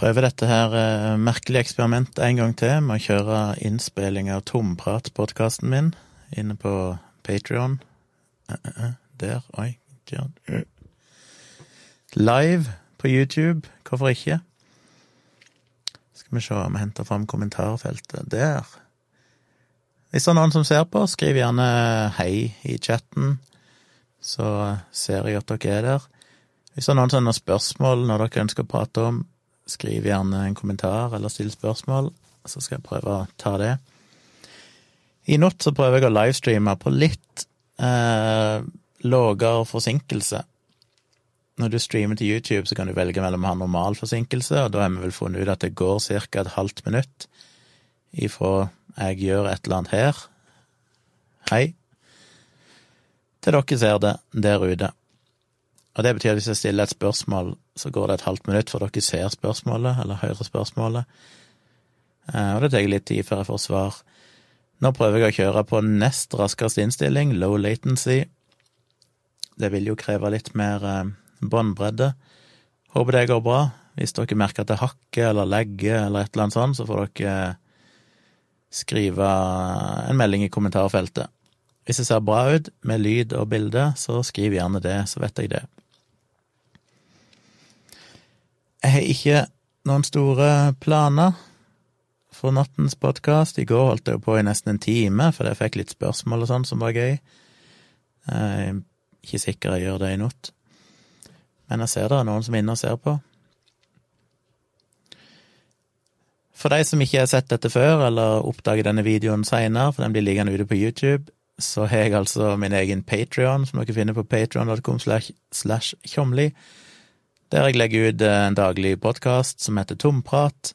prøver dette her eh, merkelige eksperimentet en gang til med å kjøre innspilling av Tomprat-podkasten min inne på Patrion. Der, oi. Live på YouTube. Hvorfor ikke? Skal vi se om vi henter fram kommentarfeltet. Der. Hvis det er noen som ser på, skriv gjerne hei i chatten, så ser jeg at dere er der. Hvis det er noen som har spørsmål når dere ønsker å prate om, skriv gjerne en kommentar eller still spørsmål, så skal jeg prøve å ta det. I natt så prøver jeg å livestreame på litt eh, lavere forsinkelse. Når du streamer til YouTube, så kan du velge mellom å ha normal forsinkelse, og da har vi vel funnet ut at det går ca. et halvt minutt ifra jeg gjør et eller annet her, hei, til dere ser det der ute. Og det betyr at hvis jeg stiller et spørsmål, så går det et halvt minutt før dere ser spørsmålet, eller hører spørsmålet. Eh, og det tar litt tid før jeg får svar. Nå prøver jeg å kjøre på nest raskeste innstilling, low latency. Det vil jo kreve litt mer eh, båndbredde. Håper det går bra. Hvis dere merker at det hakker eller legger eller et eller annet sånt, så får dere skrive en melding i kommentarfeltet. Hvis det ser bra ut med lyd og bilde, så skriv gjerne det, så vet jeg det. Jeg har ikke noen store planer for nattens podkast. I går holdt jeg på i nesten en time, fordi jeg fikk litt spørsmål og sånn som var gøy. Jeg er ikke sikker jeg gjør det i natt. Men jeg ser det er noen som er inne og ser på. For de som ikke har sett dette før, eller oppdager denne videoen seinere, for den blir liggende ute på YouTube, så har jeg altså min egen Patrion, som dere finner på patrion.com slash tjomli, der jeg legger ut en daglig podkast som heter Tomprat.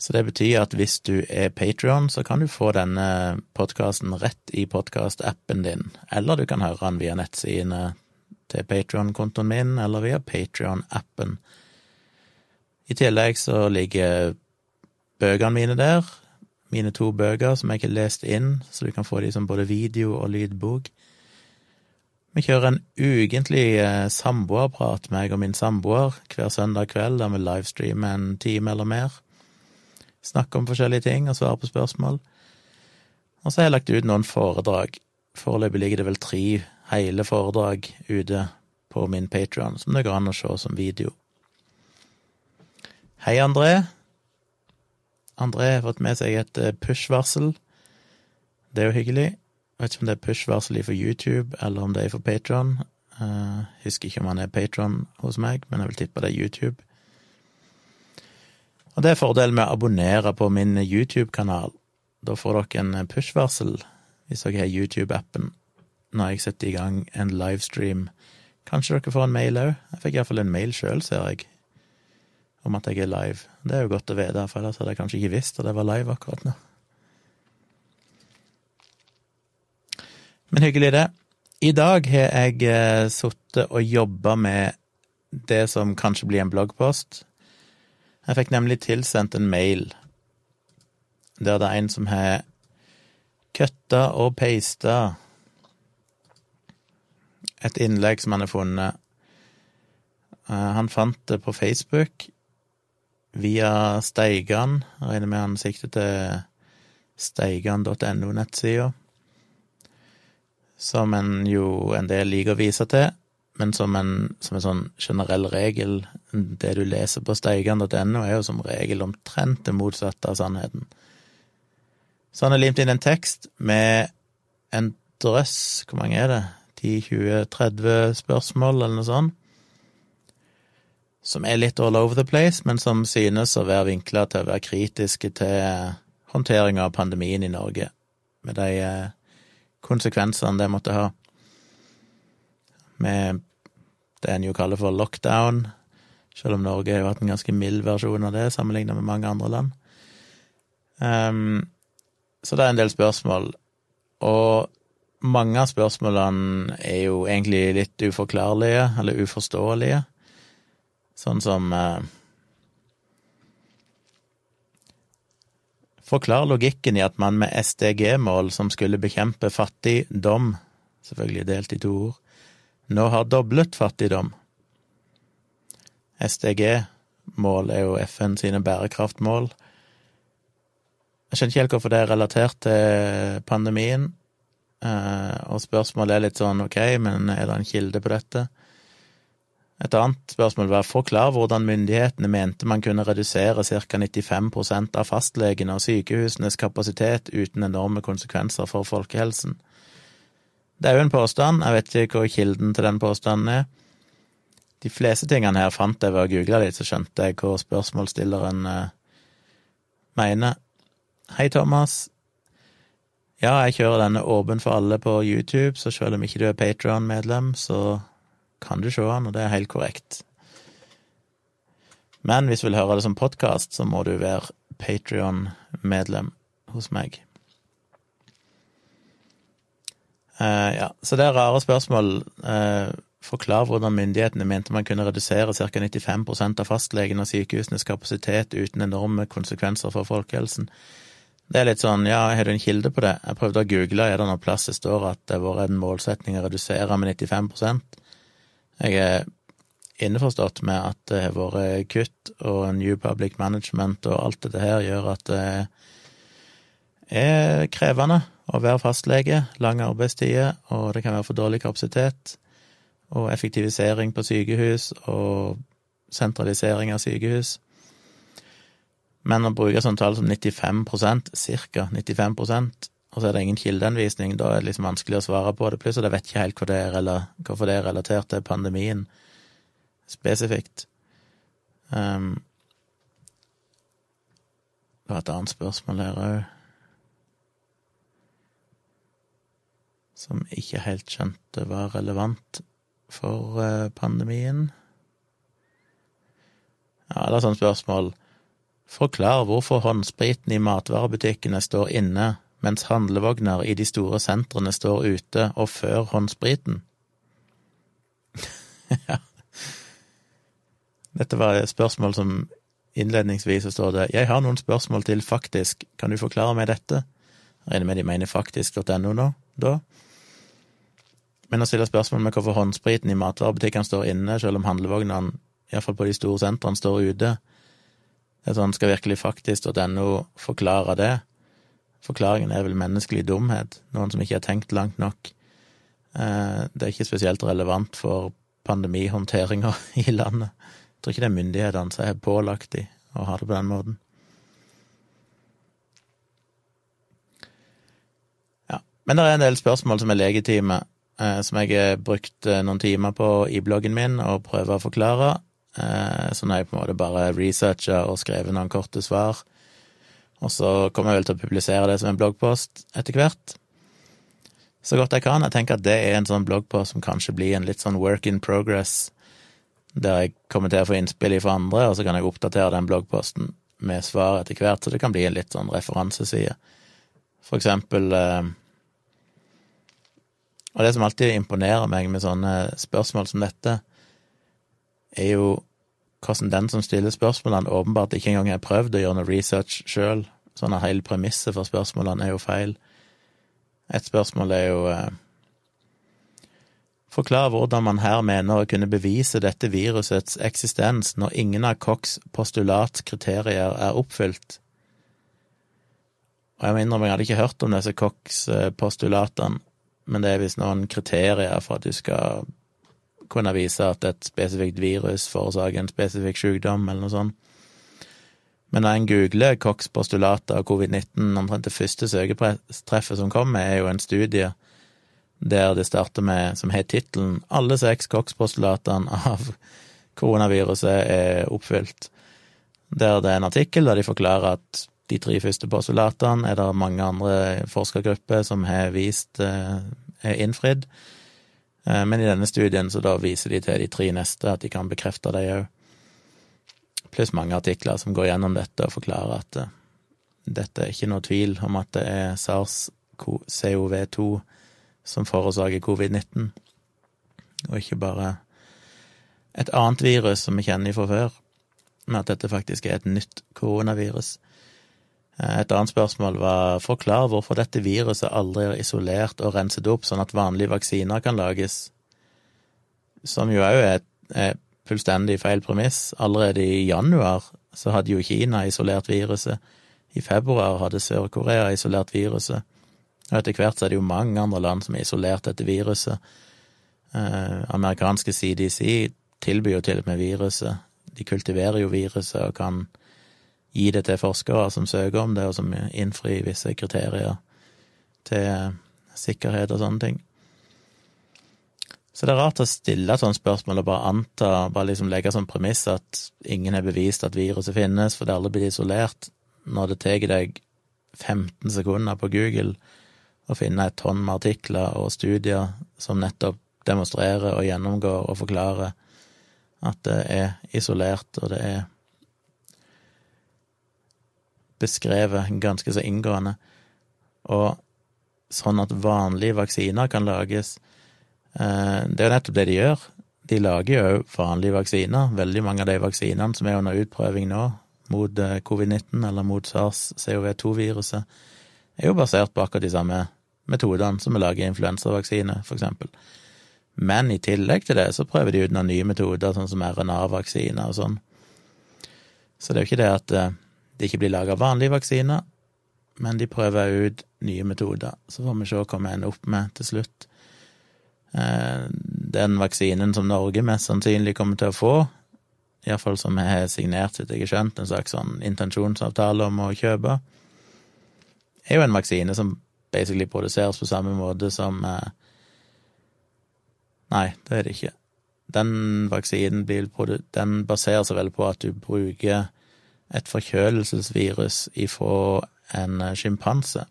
Så det betyr at hvis du er Patrion, så kan du få denne podkasten rett i podkastappen din, eller du kan høre den via nettsidene til Patrion-kontoen min, eller via Patrion-appen. I tillegg så ligger bøkene mine der. Mine to bøker som jeg har lest inn, så du kan få de som både video og lydbok. Vi kjører en ukentlig eh, samboerprat, meg og min samboer, hver søndag kveld, der vi livestreamer en time eller mer. Snakker om forskjellige ting og svarer på spørsmål. Og så har jeg lagt ut noen foredrag. Foreløpig ligger det vel tre hele foredrag ute på min Patron, som det går an å se som video. Hei, André. André har fått med seg et eh, push-varsel. Det er jo hyggelig. Jeg vet ikke om det er push-varsel for YouTube, eller om det er for Patron. Uh, husker ikke om han er patron hos meg, men jeg vil tippe det er YouTube. Og det er fordelen med å abonnere på min YouTube-kanal. Da får dere en push-varsel hvis dere har YouTube-appen når jeg setter i gang en livestream. Kanskje dere får en mail òg? Jeg fikk iallfall en mail sjøl, ser jeg om at jeg er live. Det er jo godt å vite, for ellers hadde jeg kanskje ikke visst at jeg var live akkurat nå. Men hyggelig, det. I dag har jeg eh, sittet og jobba med det som kanskje blir en bloggpost. Jeg fikk nemlig tilsendt en mail der det er en som har kutta og pasta et innlegg som han har funnet. Eh, han fant det på Facebook via Steigan. Regner med han sikter til steigan.no-nettsida. Som en jo en del liker å vise til, men som en, som en sånn generell regel Det du leser på steigan.no, er jo som regel omtrent det motsatte av sannheten. Så han har limt inn en tekst med en drøss, hvor mange er det, 10-20-30 spørsmål, eller noe sånt, som er litt all over the place, men som synes å være vinkla til å være kritiske til håndtering av pandemien i Norge, med de eh, konsekvensene det måtte ha. Med det en jo kaller for lockdown, selv om Norge har vært en ganske mild versjon av det sammenlignet med mange andre land. Um, så det er en del spørsmål, og mange av spørsmålene er jo egentlig litt uforklarlige, eller uforståelige. Sånn som eh, Forklar logikken i at man med SDG-mål som skulle bekjempe fattigdom, selvfølgelig delt i to ord, nå har doblet fattigdom. SDG, mål er jo FN sine bærekraftmål. Jeg skjønner ikke helt hvorfor det er relatert til pandemien, eh, og spørsmålet er litt sånn ok, men er det en kilde på dette? Et annet spørsmål var forklar hvordan myndighetene mente man kunne redusere ca. 95% av fastlegene og sykehusenes kapasitet uten enorme konsekvenser for folkehelsen. Det er jo en påstand, jeg vet ikke hvor kilden til den påstanden er. De fleste tingene her fant jeg ved å google litt, så skjønte jeg hvor spørsmålsstilleren uh, mener. Hei, Thomas. Ja, jeg kjører denne åpen for alle på YouTube, så selv om ikke du er Patron-medlem, så kan du se han, og det er helt korrekt. Men hvis du vil høre det som podkast, så må du være Patrion-medlem hos meg. Uh, ja, så det er rare spørsmål. Uh, forklar hvordan myndighetene mente man kunne redusere ca. 95 av fastlegen og sykehusenes kapasitet uten enorme konsekvenser for folkehelsen. Det er litt sånn, ja, har du en kilde på det? Jeg prøvde å google, er det noen plass det står at det har vært en målsetning å redusere med 95 Jeg er innforstått med at det har vært kutt og New Public Management og alt dette her gjør at det er krevende å være fastlege, lange arbeidstider, og det kan være for dårlig kapasitet og effektivisering på sykehus og sentralisering av sykehus. Men å bruke sånn tall som 95% ca. 95 og så er det ingen kildeanvisning, da er det liksom vanskelig å svare på det. Pluss at jeg vet ikke helt hvor det er, hvorfor det er relatert til pandemien spesifikt. Um, det var et annet spørsmål her òg. Som ikke helt skjønte var relevant for eh, pandemien? Ja, det er sånn spørsmål Forklar hvorfor håndspriten i matvarebutikkene står inne, mens handlevogner i de store sentrene står ute og før håndspriten. Dette var et spørsmål som innledningsvis står det Jeg har noen spørsmål til faktisk, kan du forklare meg dette? Regner med de mener faktisk.no nå, da? Men å stille spørsmål med hvorfor håndspriten i matvarebutikkene står inne, selv om handlevognene, iallfall på de store sentrene, står ute, det er sånn, skal virkelig faktisk.no forklare det? Forklaringen er vel menneskelig dumhet, noen som ikke har tenkt langt nok. Eh, det er ikke spesielt relevant for pandemihåndteringa i landet. Jeg tror ikke det er myndighetene som har pålagt de å ha det på den måten. Ja, men det er en del spørsmål som er legitime, Eh, som jeg har brukt eh, noen timer på i bloggen min og prøver å forklare. Så nå har jeg på en måte bare researcha og skrevet noen korte svar. Og så kommer jeg vel til å publisere det som en bloggpost etter hvert. Så godt jeg kan. Jeg tenker at det er en sånn bloggpost som kanskje blir en litt sånn work in progress, der jeg kommer til å få innspill fra andre, og så kan jeg oppdatere den bloggposten med svar etter hvert, så det kan bli en litt sånn referanseside. For eksempel og det som alltid imponerer meg med sånne spørsmål som dette, er jo hvordan den som stiller spørsmålene, åpenbart ikke engang har prøvd å gjøre noe research sjøl. Sånn at hele premisset for spørsmålene er jo feil. Et spørsmål er jo eh, Forklar hvordan man her mener å kunne bevise dette virusets eksistens når ingen av Cox postulatkriterier er oppfylt. Og jeg må innrømme, jeg hadde ikke hørt om disse Cox-postulatene, men det er visst noen kriterier for at du skal kunne vise at et spesifikt virus forårsaker en spesifikk sykdom, eller noe sånt. Men når en googler Cox postulater av covid-19, omtrent det første søketreffet som kommer, er jo en studie der det starter med, som har tittelen 'Alle seks Cox-postulatene av koronaviruset er oppfylt'. Der det er en artikkel der de forklarer at de tre første postulatene er det mange andre forskergrupper som har vist eh, er innfridd. Eh, men i denne studien så da viser de til de tre neste, at de kan bekrefte det òg. Pluss mange artikler som går gjennom dette og forklarer at eh, dette er ikke noe tvil om at det er SARS-CoV-2 som forårsaker covid-19, og ikke bare et annet virus som vi kjenner fra før, men at dette faktisk er et nytt koronavirus. Eh, et annet spørsmål var forklar hvorfor dette viruset aldri er isolert og renset opp sånn at vanlige vaksiner kan lages, som jo òg er, er fullstendig feil premiss. Allerede i januar så hadde jo Kina isolert viruset. I februar hadde Sør-Korea isolert viruset. Og etter hvert så er det jo mange andre land som er isolert dette viruset. Eh, amerikanske CDC tilbyr jo til og med viruset. De kultiverer jo viruset og kan gi det til forskere som søker om det, og som innfrir visse kriterier til sikkerhet og sånne ting. Så det er rart å stille et sånt spørsmål og bare anta, bare liksom legge som premiss at ingen har bevist at viruset finnes, for det aldri blir isolert, når det tar deg 15 sekunder på Google å finne et tonn med artikler og studier som nettopp demonstrerer og gjennomgår og forklarer at det er isolert, og det er beskrevet ganske så inngående. Og sånn at vanlige vaksiner kan lages eh, Det er jo nettopp det de gjør. De lager jo vanlige vaksiner. Veldig mange av de vaksinene som er under utprøving nå, mot eh, covid-19 eller mot SARS-CoV-2-viruset, er jo basert på akkurat de samme metodene som vi lager influensavaksine, for eksempel. Men i tillegg til det så prøver de ut noen nye metoder, sånn som RNA-vaksiner og sånn. Så det er jo ikke det at eh, det ikke blir laga vanlige vaksiner, men de prøver ut nye metoder. Så får vi se hva vi ender opp med til slutt. Eh, den vaksinen som Norge mest sannsynlig kommer til å få, iallfall som vi har signert, så jeg har skjønt, en slags sånn intensjonsavtale om å kjøpe, er jo en vaksine som basically produseres på samme måte som eh, Nei, det er det ikke. Den vaksinen den baserer seg vel på at du bruker et forkjølelsesvirus ifra en sjimpanse,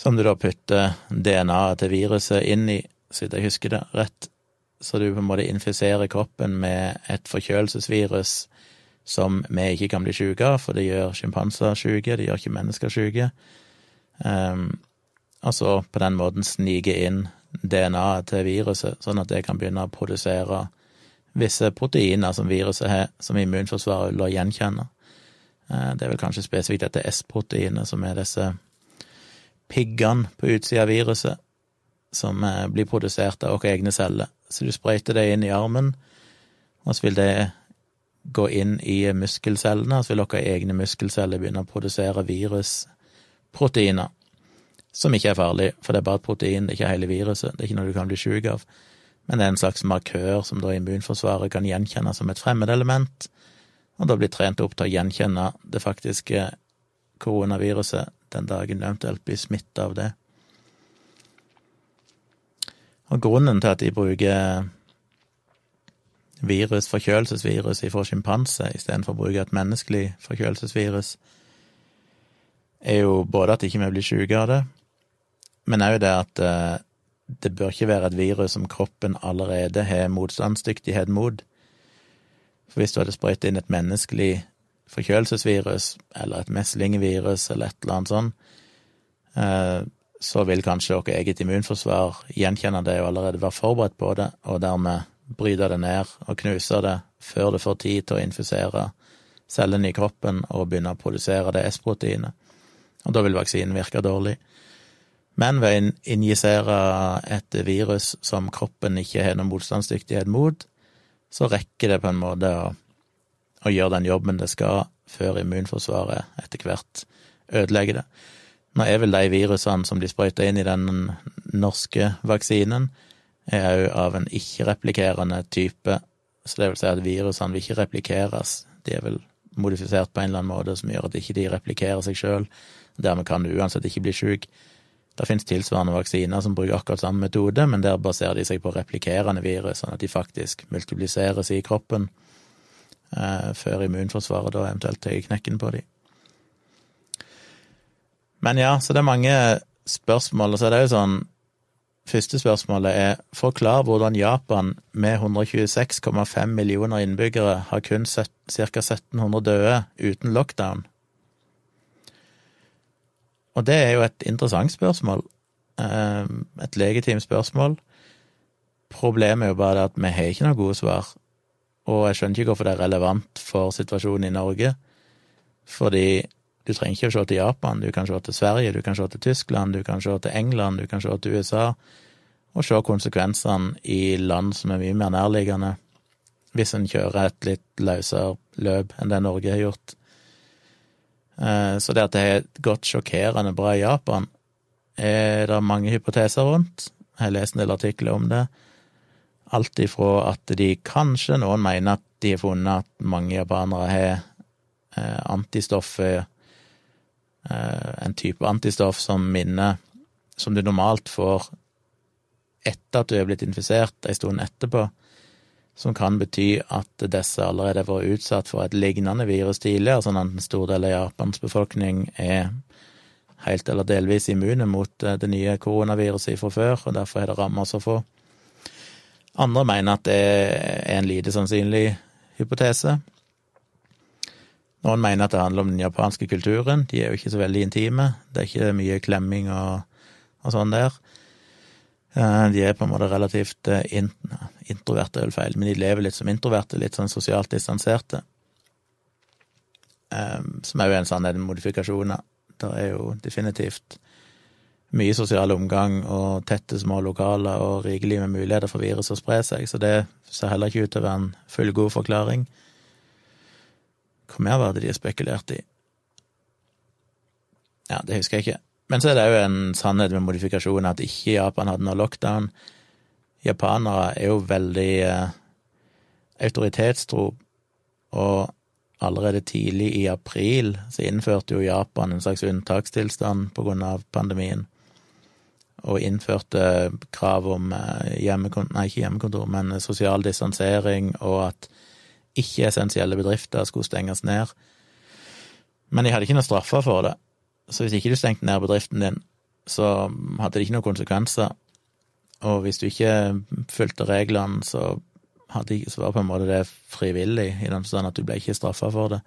som du da putter DNA-et til viruset inn i, så jeg husker det rett, så du på en måte infiserer kroppen med et forkjølelsesvirus som vi ikke kan bli syke av, for det gjør sjimpanser syke, det gjør ikke mennesker syke. Um, og så på den måten snike inn DNA-et til viruset, sånn at det kan begynne å produsere visse proteiner som viruset har, som immunforsvaret vil gjenkjenne. Eh, det er vel kanskje spesifikt dette S-proteinet, som er disse piggene på utsida av viruset, som eh, blir produsert av våre egne celler. Så du sprøyter det inn i armen, og så vil det gå inn i muskelcellene, og så vil våre egne muskelceller begynne å produsere virusproteiner som ikke er farlig, for det er bare et protein, det er ikke hele viruset, det er ikke noe du kan bli sjuk av. Men det er en slags markør som da immunforsvaret kan gjenkjenne som et fremmedelement, og da blir trent opp til å gjenkjenne det faktiske koronaviruset den dagen du eventuelt blir smitta av det. Og grunnen til at de bruker virus, forkjølelsesvirus fra sjimpanse istedenfor å bruke et menneskelig forkjølelsesvirus, er jo både at ikke vi blir syke av det, men òg det at eh, det bør ikke være et virus som kroppen allerede har motstandsdyktighet mot. For hvis du hadde sprøytet inn et menneskelig forkjølelsesvirus, eller et meslingvirus, eller et eller annet sånt, eh, så vil kanskje vårt eget immunforsvar gjenkjenne det og allerede være forberedt på det, og dermed bryte det ned og knuse det før det får tid til å infisere cellene i kroppen og begynne å produsere det S-proteinet. Og da vil vaksinen virke dårlig. Men ved å injisere et virus som kroppen ikke har noen motstandsdyktighet mot, så rekker det på en måte å, å gjøre den jobben det skal, før immunforsvaret etter hvert ødelegger det. Nå er vel de virusene som de sprøyter inn i den norske vaksinen, er òg av en ikke-replikerende type, så det vil si at virusene vil ikke replikeres. De er vel modifisert på en eller annen måte som gjør at de ikke replikerer seg sjøl. Dermed kan du uansett ikke bli sjuk. Det finnes tilsvarende vaksiner som bruker akkurat samme metode, men der baserer de seg på replikerende virus, sånn at de faktisk multipliseres i kroppen eh, før immunforsvaret da eventuelt tar knekken på dem. Men ja, så det er mange spørsmål, og så er det jo sånn Første spørsmålet er forklar hvordan Japan med 126,5 millioner innbyggere har kun ca. 1700 døde uten lockdown. Og det er jo et interessant spørsmål. Eh, et legitimt spørsmål. Problemet er jo bare det at vi har ikke noe gode svar. Og jeg skjønner ikke hvorfor det er relevant for situasjonen i Norge. Fordi du trenger ikke å se til Japan, du kan se til Sverige, du kan se til Tyskland, du kan se til England, du kan se til USA, og se konsekvensene i land som er mye mer nærliggende, hvis en kjører et litt løsere løp enn det Norge har gjort. Eh, så det at det har gått sjokkerende bra i Japan, er det mange hypoteser rundt. Jeg har lest en del artikler om det. Alt ifra at de kanskje, noen mener at de har funnet at mange japanere har antistoffer eh, En type antistoff som minner Som du normalt får etter at du er blitt infisert en stund etterpå, som kan bety at disse allerede har vært utsatt for et lignende virus tidligere, sånn at en stor del av Japans befolkning er helt eller delvis immune mot eh, det nye koronaviruset fra før, og derfor har det rammet så få. Andre mener at det er en lite sannsynlig hypotese. Noen mener at det handler om den japanske kulturen. De er jo ikke så veldig intime. Det er ikke mye klemming og, og sånn der. Eh, de er på en måte relativt eh, introverte, er feil, men de lever litt som introverte, litt sånn sosialt distanserte. Eh, som er jo en sånn en modifikasjon. Det er jo definitivt mye sosial omgang og tette, små lokaler og rikelig med muligheter for virus å spre seg, så det ser heller ikke ut til å være en fullgod forklaring. Hvor mer var det de spekulerte i? Ja, det husker jeg ikke. Men så er det jo en sannhet med modifikasjon at ikke Japan hadde noe lockdown. Japanere er jo veldig eh, autoritetstro, og allerede tidlig i april så innførte jo Japan en slags unntakstilstand på grunn av pandemien, og innførte krav om eh, hjemmekontor, nei, ikke hjemmekontor, men sosial distansering, og at ikke-essensielle bedrifter skulle stenges ned. Men de hadde ikke noe straffer for det. Så hvis ikke du stengte ned bedriften din, så hadde det ikke noen konsekvenser. Og hvis du ikke fulgte reglene, så, hadde, så var på en måte det frivillig, i den forstand at du ble ikke straffa for det.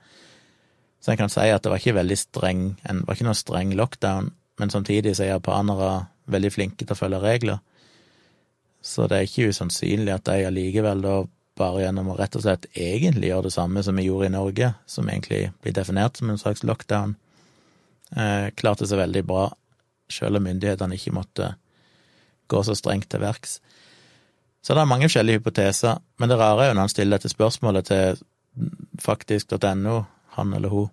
Så en kan si at det var ikke veldig streng, en var ikke noe streng lockdown, men samtidig så er japanere veldig flinke til å følge regler. Så det er ikke usannsynlig at de allikevel da bare gjennom å rett og slett egentlig gjøre det samme som vi gjorde i Norge, som egentlig blir definert som en slags lockdown, klarte seg veldig bra, selv om myndighetene ikke måtte gå så strengt til verks. Så det er mange forskjellige hypoteser, men det rare er jo når han stiller dette spørsmålet til faktisk.no, han eller hun,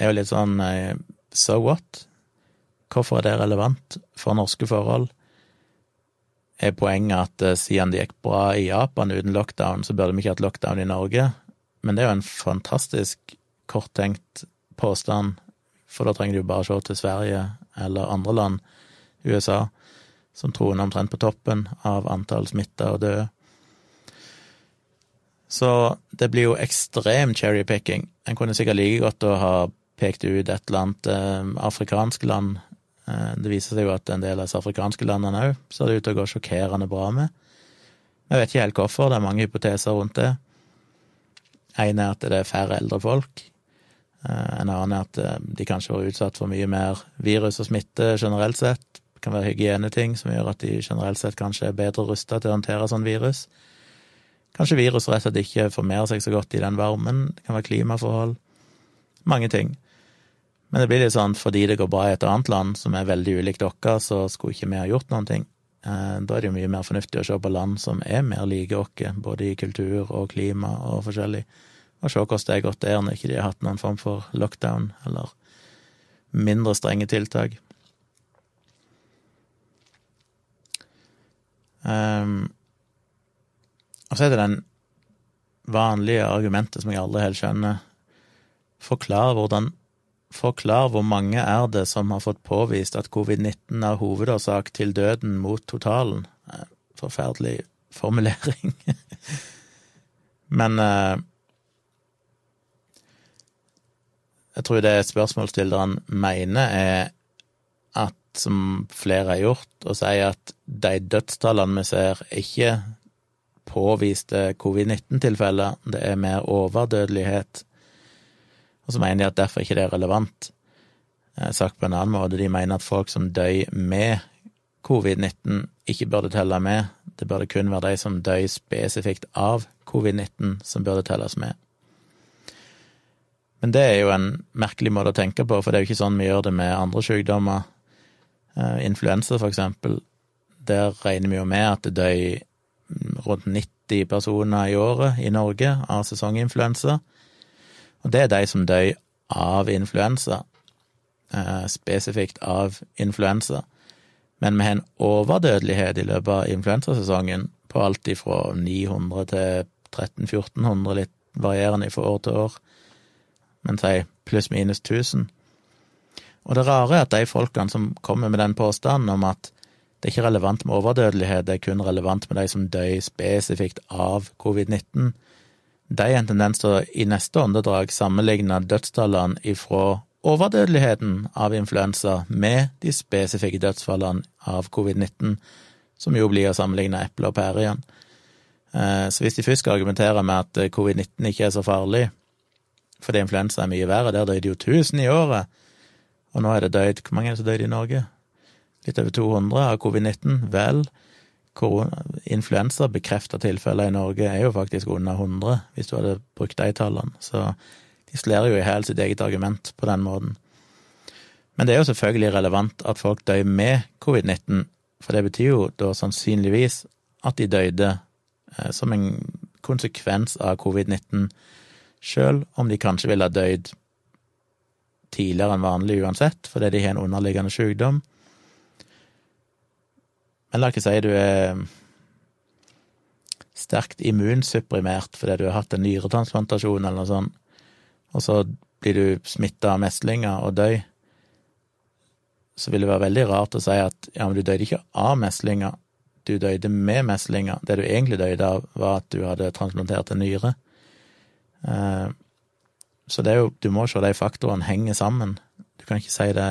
er jo litt sånn eh, so what? Hvorfor er det relevant for norske forhold? Er poenget at eh, siden det gikk bra i Japan uten lockdown, så burde vi ikke hatt lockdown i Norge? Men det er jo en fantastisk korttenkt påstand for da trenger du bare se til Sverige eller andre land, USA, som troner omtrent på toppen av antall smitta og døde. Så det blir jo ekstrem cherrypicking. En kunne sikkert like godt å ha pekt ut et eller annet eh, afrikansk land. Eh, det viser seg jo at en del av disse afrikanske landene òg ser det ut til å gå sjokkerende bra med. Jeg vet ikke helt hvorfor, det er mange hypoteser rundt det. En er at det er færre eldre folk. Eh, en annen er at eh, de kanskje var utsatt for mye mer virus og smitte generelt sett. Det kan være hygieneting som gjør at de generelt sett kanskje er bedre rusta til å håndtere sånn virus. Kanskje virus rett og slett ikke formerer seg så godt i den varmen. Det kan være klimaforhold. Mange ting. Men det blir litt sånn fordi det går bra i et annet land som er veldig ulikt dere, så skulle ikke vi ha gjort noen ting. Eh, da er det jo mye mer fornuftig å se på land som er mer like oss, både i kultur og klima og forskjellig og se hvordan det er gått der når ikke de har hatt noen form for lockdown eller mindre strenge tiltak. Um, og så er det den vanlige argumentet som jeg aldri helt skjønner. Forklar hvordan Forklar hvor mange er det som har fått påvist at covid-19 er hovedårsak til døden mot totalen. Forferdelig formulering. Men uh, Jeg tror det spørsmålsstilleren mener, er at, som flere har gjort, å si at de dødstallene vi ser, ikke påviste covid-19-tilfeller, det er mer overdødelighet. Og så mener de at derfor ikke det er relevant. Sagt på en annen måte, de mener at folk som døy med covid-19, ikke burde telle med. Det burde kun være de som døy spesifikt av covid-19, som burde telles med. Men det er jo en merkelig måte å tenke på, for det er jo ikke sånn vi gjør det med andre sykdommer. Uh, influensa, for eksempel, der regner vi jo med at det dør rundt 90 personer i året i Norge av sesonginfluensa. Og det er de som dør av influensa, eh, spesifikt av influensa. Men vi har en overdødelighet i løpet av influensasesongen på alt ifra 900 til 1300-1400, litt varierende fra år til år, men si pluss-minus 1000. Og det rare er at de folkene som kommer med den påstanden om at det er ikke relevant med overdødelighet, det er kun relevant med de som dør spesifikt av covid-19, de har en tendens til å i neste åndedrag sammenligne dødstallene ifra overdødeligheten av influensa med de spesifikke dødsfallene av covid-19, som jo blir å sammenligne eple og pære igjen. Eh, så hvis de først skal argumentere med at covid-19 ikke er så farlig, fordi influensa er mye verre, der døde jo 1000 i året, og nå er det døyd Hvor mange er det som døde i Norge? Litt over 200 av covid-19. Vel, influensa bekrefta tilfeller i Norge er jo faktisk under 100, hvis du hadde brukt de tallene. Så de slår jo i hæl sitt eget argument på den måten. Men det er jo selvfølgelig relevant at folk dør med covid-19, for det betyr jo da sannsynligvis at de døde eh, som en konsekvens av covid-19, sjøl om de kanskje ville ha dødd tidligere enn vanlig uansett, fordi de har en underliggende sykdom. Men la ikke si du er sterkt immunsupprimert fordi du har hatt en nyretransplantasjon eller noe sånt, og så blir du smitta av meslinger og døy, så vil det være veldig rart å si at ja, men du døde ikke av meslinger, du døde med meslinger. Det du egentlig døde av, var at du hadde transplantert en nyre. Eh, så det er jo, du må se de faktorene henger sammen. Du kan ikke si det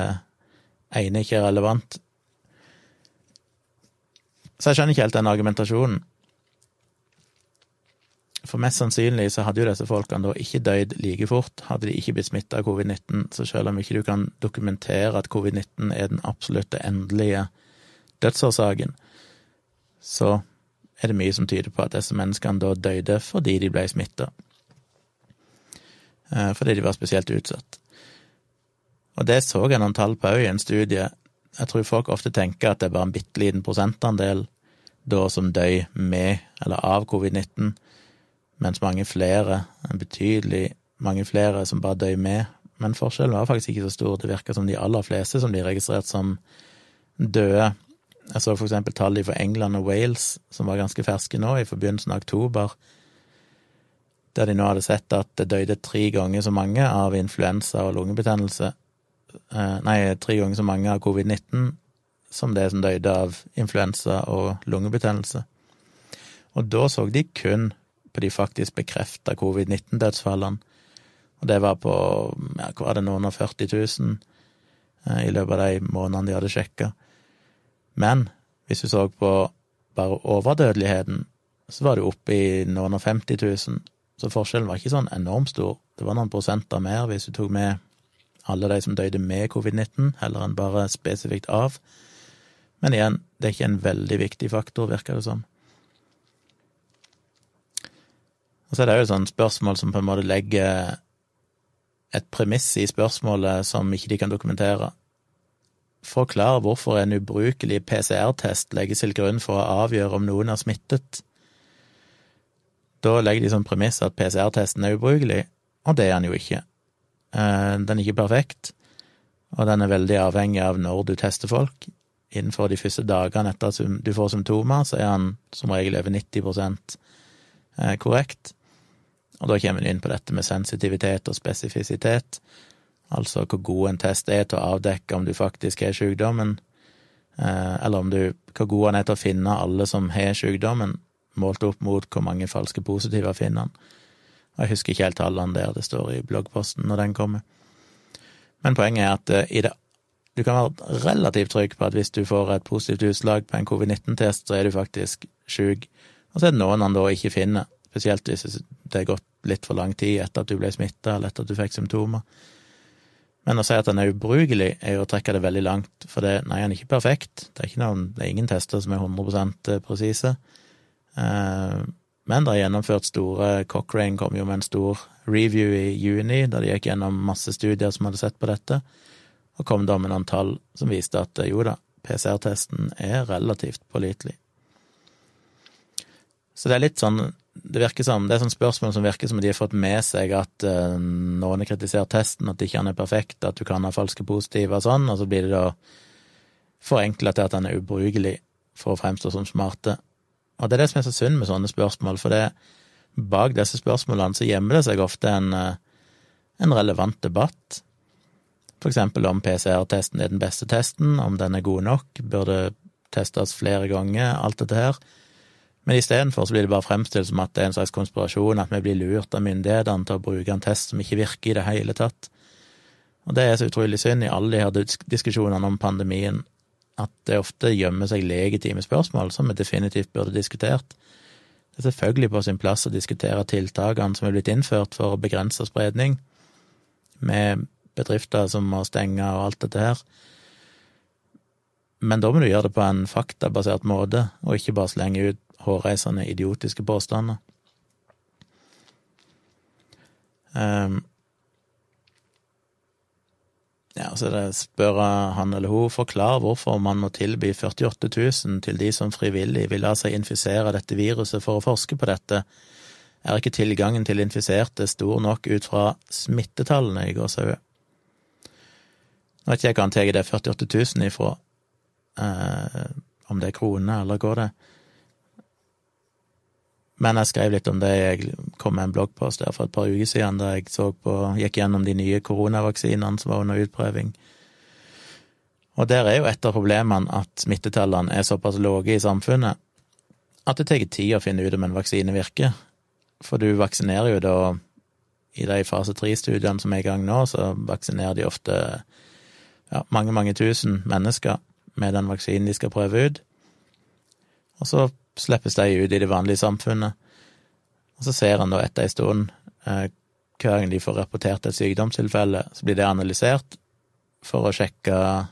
ene ikke er relevant. Så jeg skjønner ikke helt den argumentasjonen. For mest sannsynlig så hadde jo disse folkene da ikke dødd like fort, hadde de ikke blitt smitta av covid-19. Så selv om ikke du kan dokumentere at covid-19 er den absolutte endelige dødsårsaken, så er det mye som tyder på at disse menneskene da døde fordi de ble smitta. Eh, fordi de var spesielt utsatt. Og det så jeg noen tall på òg i en studie. Jeg tror folk ofte tenker at det er bare en bitte liten prosentandel da som døy med eller av covid-19 mens mange flere, en betydelig mange flere, som bare døy med. Men forskjellen var faktisk ikke så stor. Det virka som de aller fleste som blir registrert som døde. Jeg så for eksempel tallene fra England og Wales, som var ganske ferske nå, i forbindelsen av oktober, der de nå hadde sett at det døde tre ganger så mange av influensa og lungebetennelse eh, Nei, tre ganger så mange av covid-19 som det som døde av influensa og lungebetennelse. Og da så de kun på de faktisk bekrefta covid-19-dødsfallene. Og det var på ja, hva var det, noen og 40 000 eh, i løpet av de månedene de hadde sjekka. Men hvis du så på bare overdødeligheten, så var det oppe i noen og 50 000. Så forskjellen var ikke sånn enormt stor. Det var noen prosenter mer hvis du tok med alle de som døde med covid-19, heller enn bare spesifikt av. Men igjen, det er ikke en veldig viktig faktor, virker det som. Og så er det jo et spørsmål som på en måte legger et premiss i spørsmålet som ikke de kan dokumentere. Forklar hvorfor en ubrukelig PCR-test legges til grunn for å avgjøre om noen er smittet. Da legger de som premiss at PCR-testen er ubrukelig, og det er den jo ikke. Eh, den er ikke perfekt, og den er veldig avhengig av når du tester folk. Innenfor de første dagene etter at du får symptomer, så er den som regel over 90 eh, korrekt. Og da kommer vi inn på dette med sensitivitet og spesifisitet, altså hvor god en test er til å avdekke om du faktisk har sykdommen, eh, eller om du, hvor god han er til å finne alle som har sykdommen, målt opp mot hvor mange falske positive finner han. Jeg husker ikke helt tallene der, det står i bloggposten når den kommer. Men poenget er at eh, i det du kan være relativt trygg på at hvis du får et positivt utslag på en covid-19-test, så er du faktisk sjuk. Og så er det noen han da ikke finner, spesielt hvis det er gått litt for lang tid etter at du ble smitta, eller etter at du fikk symptomer. Men å si at den er ubrukelig, er jo å trekke det veldig langt, for det, nei, den er ikke perfekt. Det er, noen, det er ingen tester som er 100% presise. Eh, men det er gjennomført store Cochrane kom jo med en stor review i juni, da de gikk gjennom masse studier som hadde sett på dette, og kom da med noen tall som viste at jo da, PCR-testen er relativt pålitelig. Så det er litt sånn det virker som, det er sånn spørsmål som virker som de har fått med seg at uh, noen har kritisert testen, at ikke han er perfekt, at du kan ha falske positive og sånn, og så blir det da forenkla til at han er ubrukelig for å fremstå som smarte. Og det er det som er så synd med sånne spørsmål, for det, bak disse spørsmålene så gjemmer det seg ofte en, uh, en relevant debatt, for eksempel om PCR-testen er den beste testen, om den er god nok, burde testes flere ganger, alt dette her. Men istedenfor så blir det bare fremstilt som at det er en slags konspirasjon, at vi blir lurt av myndighetene til å bruke en test som ikke virker i det hele tatt. Og det er så utrolig synd i alle de her diskusjonene om pandemien, at det ofte gjemmer seg legitime spørsmål som vi definitivt burde diskutert. Det er selvfølgelig på sin plass å diskutere tiltakene som er blitt innført for å begrense spredning, med bedrifter som må stenge og alt dette her. Men da må du gjøre det på en faktabasert måte, og ikke bare slenge ut hårreisende, idiotiske påstander. Um, ja, så det spør han eller hun forklar hvorfor man må tilby 48 000 til de som frivillig vil la seg infisere dette viruset for å forske på dette. Er ikke tilgangen til infiserte stor nok ut fra smittetallene i gåsehud? Nå vet ikke jeg hva han tar det 48 000 ifra, eh, om det er kroner eller går det. Men jeg skrev litt om det, jeg kom med en bloggpost der for et par uker siden da jeg så på, gikk gjennom de nye koronavaksinene som var under utprøving. Og der er jo et av problemene at smittetallene er såpass lave i samfunnet at det tar tid å finne ut om en vaksine virker. For du vaksinerer jo da I de fase tre-studiene som er i gang nå, så vaksinerer de ofte ja, mange, mange tusen mennesker med den vaksinen de skal prøve ut. Og så slippes de ut i det vanlige samfunnet. Og så ser en da etter en stund, eh, hver gang de får rapportert et sykdomstilfelle, så blir det analysert for å sjekke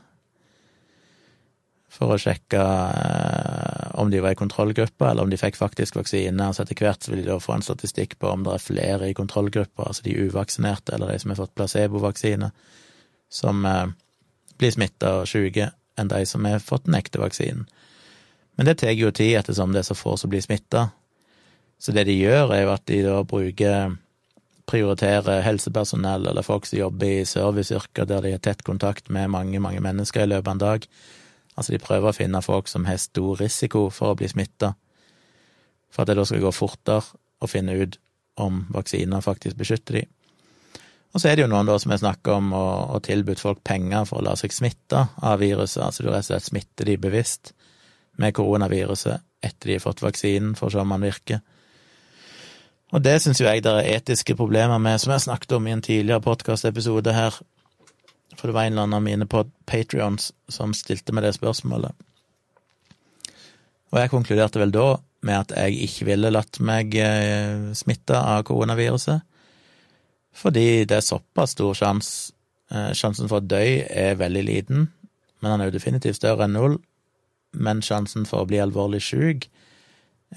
For å sjekke eh, om de var i kontrollgruppa, eller om de fikk faktisk vaksine. Så etter hvert vil de da få en statistikk på om det er flere i kontrollgruppa, altså de uvaksinerte eller de som har fått placebovaksine, som eh, blir smitta og syke, enn de som har fått den ekte vaksinen. Men det tar jo tid ettersom det er så få som blir smitta. Så det de gjør, er jo at de da bruker prioriterer helsepersonell eller folk som jobber i serviceyrker der de har tett kontakt med mange, mange mennesker i løpet av en dag. Altså, de prøver å finne folk som har stor risiko for å bli smitta, for at det da skal gå fortere å finne ut om vaksiner faktisk beskytter de. Og så er det jo noen da som har snakka om å, å tilbudt folk penger for å la seg smitte av viruset, altså du rett og slett smitter de bevisst med koronaviruset etter de har fått vaksinen, for å se om den virker. Og det syns jo jeg det er etiske problemer med, som jeg snakket om i en tidligere podkastepisode her. For det var en eller annen av mine patrions som stilte meg det spørsmålet. Og jeg konkluderte vel da med at jeg ikke ville latt meg eh, smitte av koronaviruset, fordi det er såpass stor sjanse eh, Sjansen for å dø er veldig liten, men han er jo definitivt større enn null, men sjansen for å bli alvorlig syk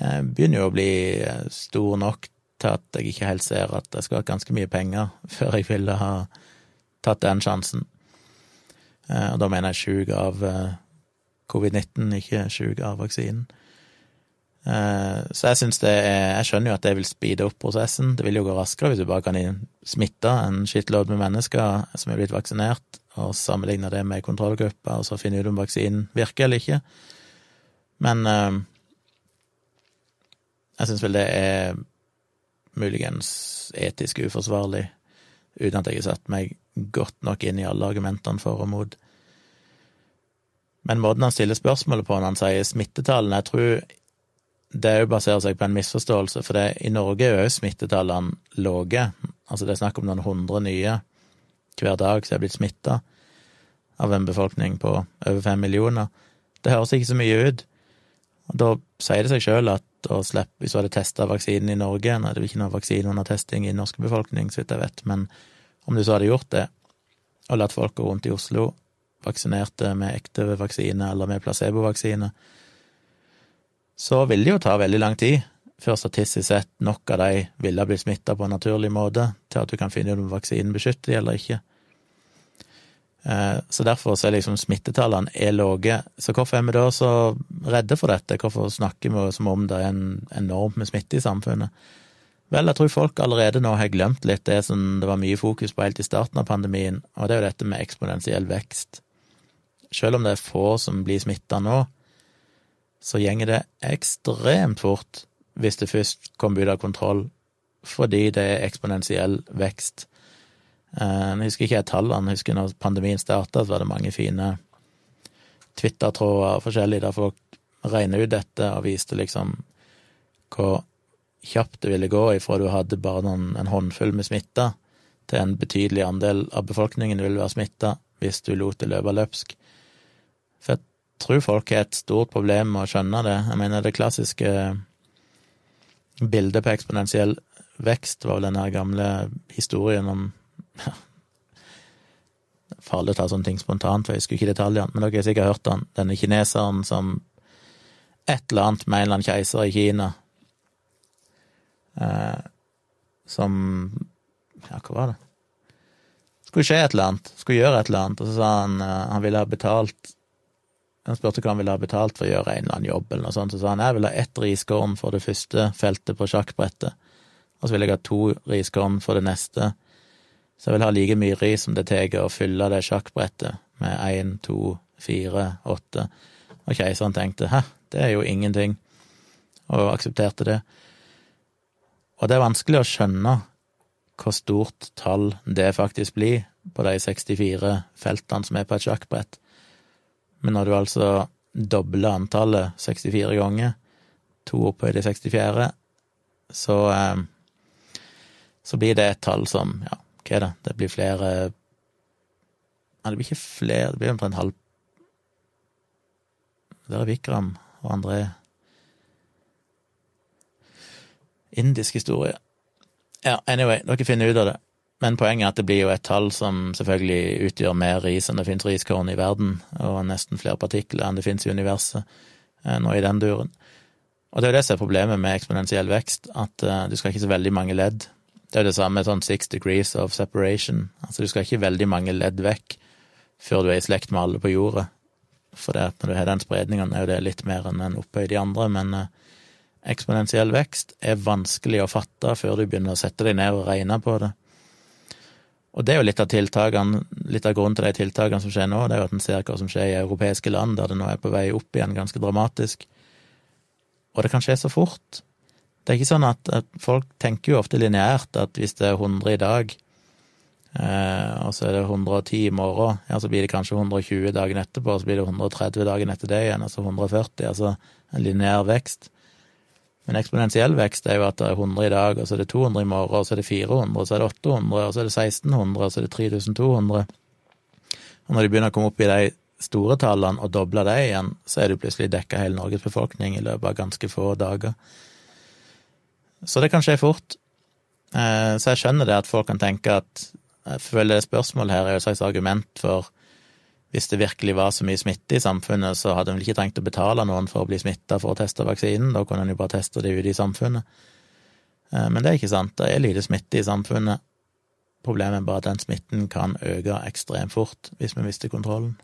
eh, begynner jo å bli eh, stor nok til at jeg ikke helt ser at jeg skal ha ganske mye penger før jeg ville ha tatt den sjansen. Eh, og da mener jeg sjuk av covid-19, ikke sjuk av vaksinen. Så jeg syns det er Jeg skjønner jo at det vil speede opp prosessen. Det vil jo gå raskere hvis du bare kan smitte en shitload med mennesker som er blitt vaksinert, og sammenligne det med kontrollgruppa, og så finne ut om vaksinen virker eller ikke. Men eh, jeg syns vel det er muligens etisk uforsvarlig, uten at jeg har satt meg godt nok inn i alle argumentene for og mot. Men måten han stiller spørsmålet på når han sier smittetallene, jeg tror det òg baserer seg på en misforståelse, for det, i Norge er jo smittetallene lave. Altså det er snakk om noen hundre nye hver dag som er blitt smitta av en befolkning på over fem millioner. Det høres ikke så mye ut. Og Da sier det seg sjøl at å slippe, hvis du hadde testa vaksinen i Norge Nå er det ikke noe vaksine under testing i den norske befolkning, så vidt jeg vet, men om du så hadde gjort det, og latt folk gå rundt i Oslo vaksinerte med ekte vaksine eller med placebovaksine, så vil det jo ta veldig lang tid før statistisk sett nok av de ville blitt smitta på en naturlig måte til at du kan finne ut om vaksinen beskytter de eller ikke. Eh, så derfor så er liksom smittetallene er lave. Så hvorfor er vi da så redde for dette? Hvorfor snakker vi som om det er en enormt med smitte i samfunnet? Vel, jeg tror folk allerede nå har glemt litt det som det var mye fokus på helt i starten av pandemien, og det er jo dette med eksponentiell vekst. Selv om det er få som blir smitta nå, så gjenger det ekstremt fort hvis det først kommer ut av kontroll, fordi det er eksponentiell vekst. Eh, jeg husker ikke tallene, jeg husker når pandemien starta, så var det mange fine Twitter-tråder forskjellig der folk regna ut dette og viste liksom hvor kjapt det ville gå ifra du hadde bare noen, en håndfull med smitta, til en betydelig andel av befolkningen ville være smitta hvis du lot det løpe løpsk. Jeg tror folk har et stort problem med å skjønne det. Jeg mener, det klassiske bildet på eksponentiell vekst var vel den her gamle historien om Farlig å ta sånne ting spontant, for jeg husker ikke detaljene, men dere har sikkert hørt den. Denne kineseren som et eller annet med en eller annen keiser i Kina eh, som Ja, hva var det? Skulle skje et eller annet, skulle gjøre et eller annet, og så sa han eh, han ville ha betalt Han spurte hva han ville ha betalt for å gjøre en eller annen jobb, eller noe sånt, så sa han jeg vil ha ett riskorn for det første feltet på sjakkbrettet, og så vil jeg ha to riskorn for det neste. Så jeg vil ha like mye ris som det tar å fylle det sjakkbrettet med én, to, fire, åtte. Og keiseren tenkte hæ, det er jo ingenting, og aksepterte det. Og det er vanskelig å skjønne hvor stort tall det faktisk blir på de 64 feltene som er på et sjakkbrett. Men når du altså dobler antallet 64 ganger, to opphøyd i 64., så, eh, så blir det et tall som, ja, hva er det, det blir flere Ja, det blir ikke flere, det blir omtrent halv Der er Vikram og André Indisk historie. Ja, anyway, dere finner ut av det. Men poenget er at det blir jo et tall som selvfølgelig utgjør mer ris enn det finnes riskorn i verden, og nesten flere partikler enn det finnes i universet eh, nå i den duren. Og det er jo det som er problemet med eksponentiell vekst, at uh, du skal ikke så veldig mange ledd. Det er jo det samme med sånn six degrees of separation. Altså du skal ikke veldig mange ledd vekk før du er i slekt med alle på jorda. For det når du har den spredningen, er jo det litt mer enn en opphøyd i andre, men uh, eksponentiell vekst er vanskelig å fatte før du begynner å sette deg ned og regne på det. Og det er jo litt av tiltakene, litt av grunnen til de tiltakene som skjer nå, det er jo at en ser hva som skjer i europeiske land, der det nå er på vei opp igjen ganske dramatisk. Og det kan skje så fort. Det er ikke sånn at, at folk tenker jo ofte lineært, at hvis det er 100 i dag, eh, og så er det 110 i morgen, ja, så blir det kanskje 120 dagen etterpå, og så blir det 130 dagen etter det igjen, altså 140, altså en lineær vekst. Men eksponentiell vekst er jo at det er 100 i dag, og så er det 200 i morgen, og så er det 400, og så er det 800, og så er det 1600, og så er det 3200. Og når de begynner å komme opp i de store tallene og doble det igjen, så er det plutselig dekka hele Norges befolkning i løpet av ganske få dager. Så det kan skje fort. Eh, så jeg skjønner det at folk kan tenke at Jeg føler det spørsmålet her er jo et slags argument for hvis det virkelig var så mye smitte i samfunnet, så hadde en vel ikke trengt å betale noen for å bli smitta for å teste vaksinen, da kunne en jo bare teste det ute i samfunnet. Eh, men det er ikke sant, det er lite smitte i samfunnet. Problemet er bare at den smitten kan øke ekstremt fort hvis vi mister kontrollen.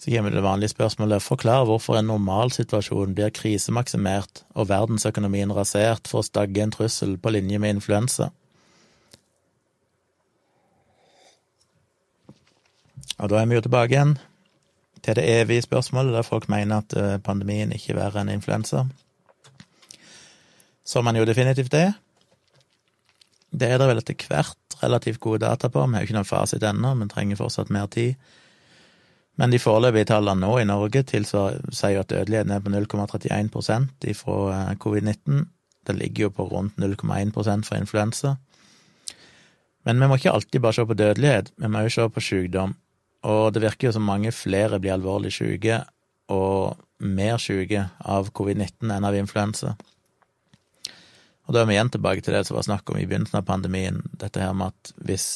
Så kommer det vanlige spørsmålet forklar hvorfor en normalsituasjon blir krisemaksimert og verdensøkonomien rasert for å stagge en trussel på linje med influensa. Og da er vi jo tilbake igjen til det evige spørsmålet, der folk mener at eh, pandemien ikke er verre enn influensa. Som man jo definitivt er. Det er det vel etter hvert relativt gode data på. Vi har jo ikke noen fasit ennå, men trenger fortsatt mer tid. Men de foreløpige tallene nå i Norge sier jo at dødeligheten er på 0,31 fra eh, covid-19. Det ligger jo på rundt 0,1% for influensa. Men vi må ikke alltid bare se på dødelighet, vi må jo se på sykdom. Og det virker jo som mange flere blir alvorlig syke, og mer syke av covid-19 enn av influensa. Og da er vi igjen tilbake til det som var snakk om i begynnelsen av pandemien, dette her med at hvis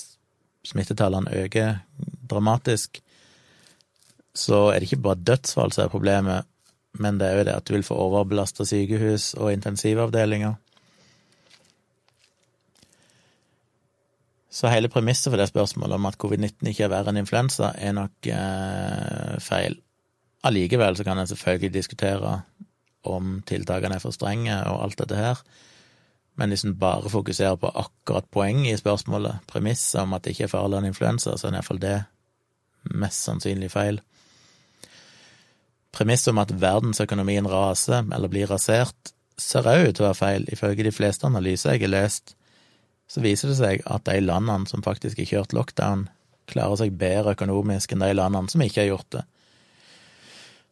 smittetallene øker dramatisk, så er det ikke bare dødsfall som er problemet, men det er jo det at du vil få overbelasta sykehus og intensivavdelinger. Så hele premisset for det spørsmålet om at covid-19 ikke er verre enn influensa, er nok eh, feil. Allikevel så kan en selvfølgelig diskutere om tiltakene er for strenge og alt dette her, men hvis en bare fokuserer på akkurat poenget i spørsmålet, premisset om at det ikke er farligere enn influensa, så er iallfall det mest sannsynlig feil. Premisset om at verdensøkonomien raser eller blir rasert, ser òg ut til å være feil. Ifølge de fleste analyser jeg har lest, så viser det seg at de landene som faktisk har kjørt lockdown, klarer seg bedre økonomisk enn de landene som ikke har gjort det.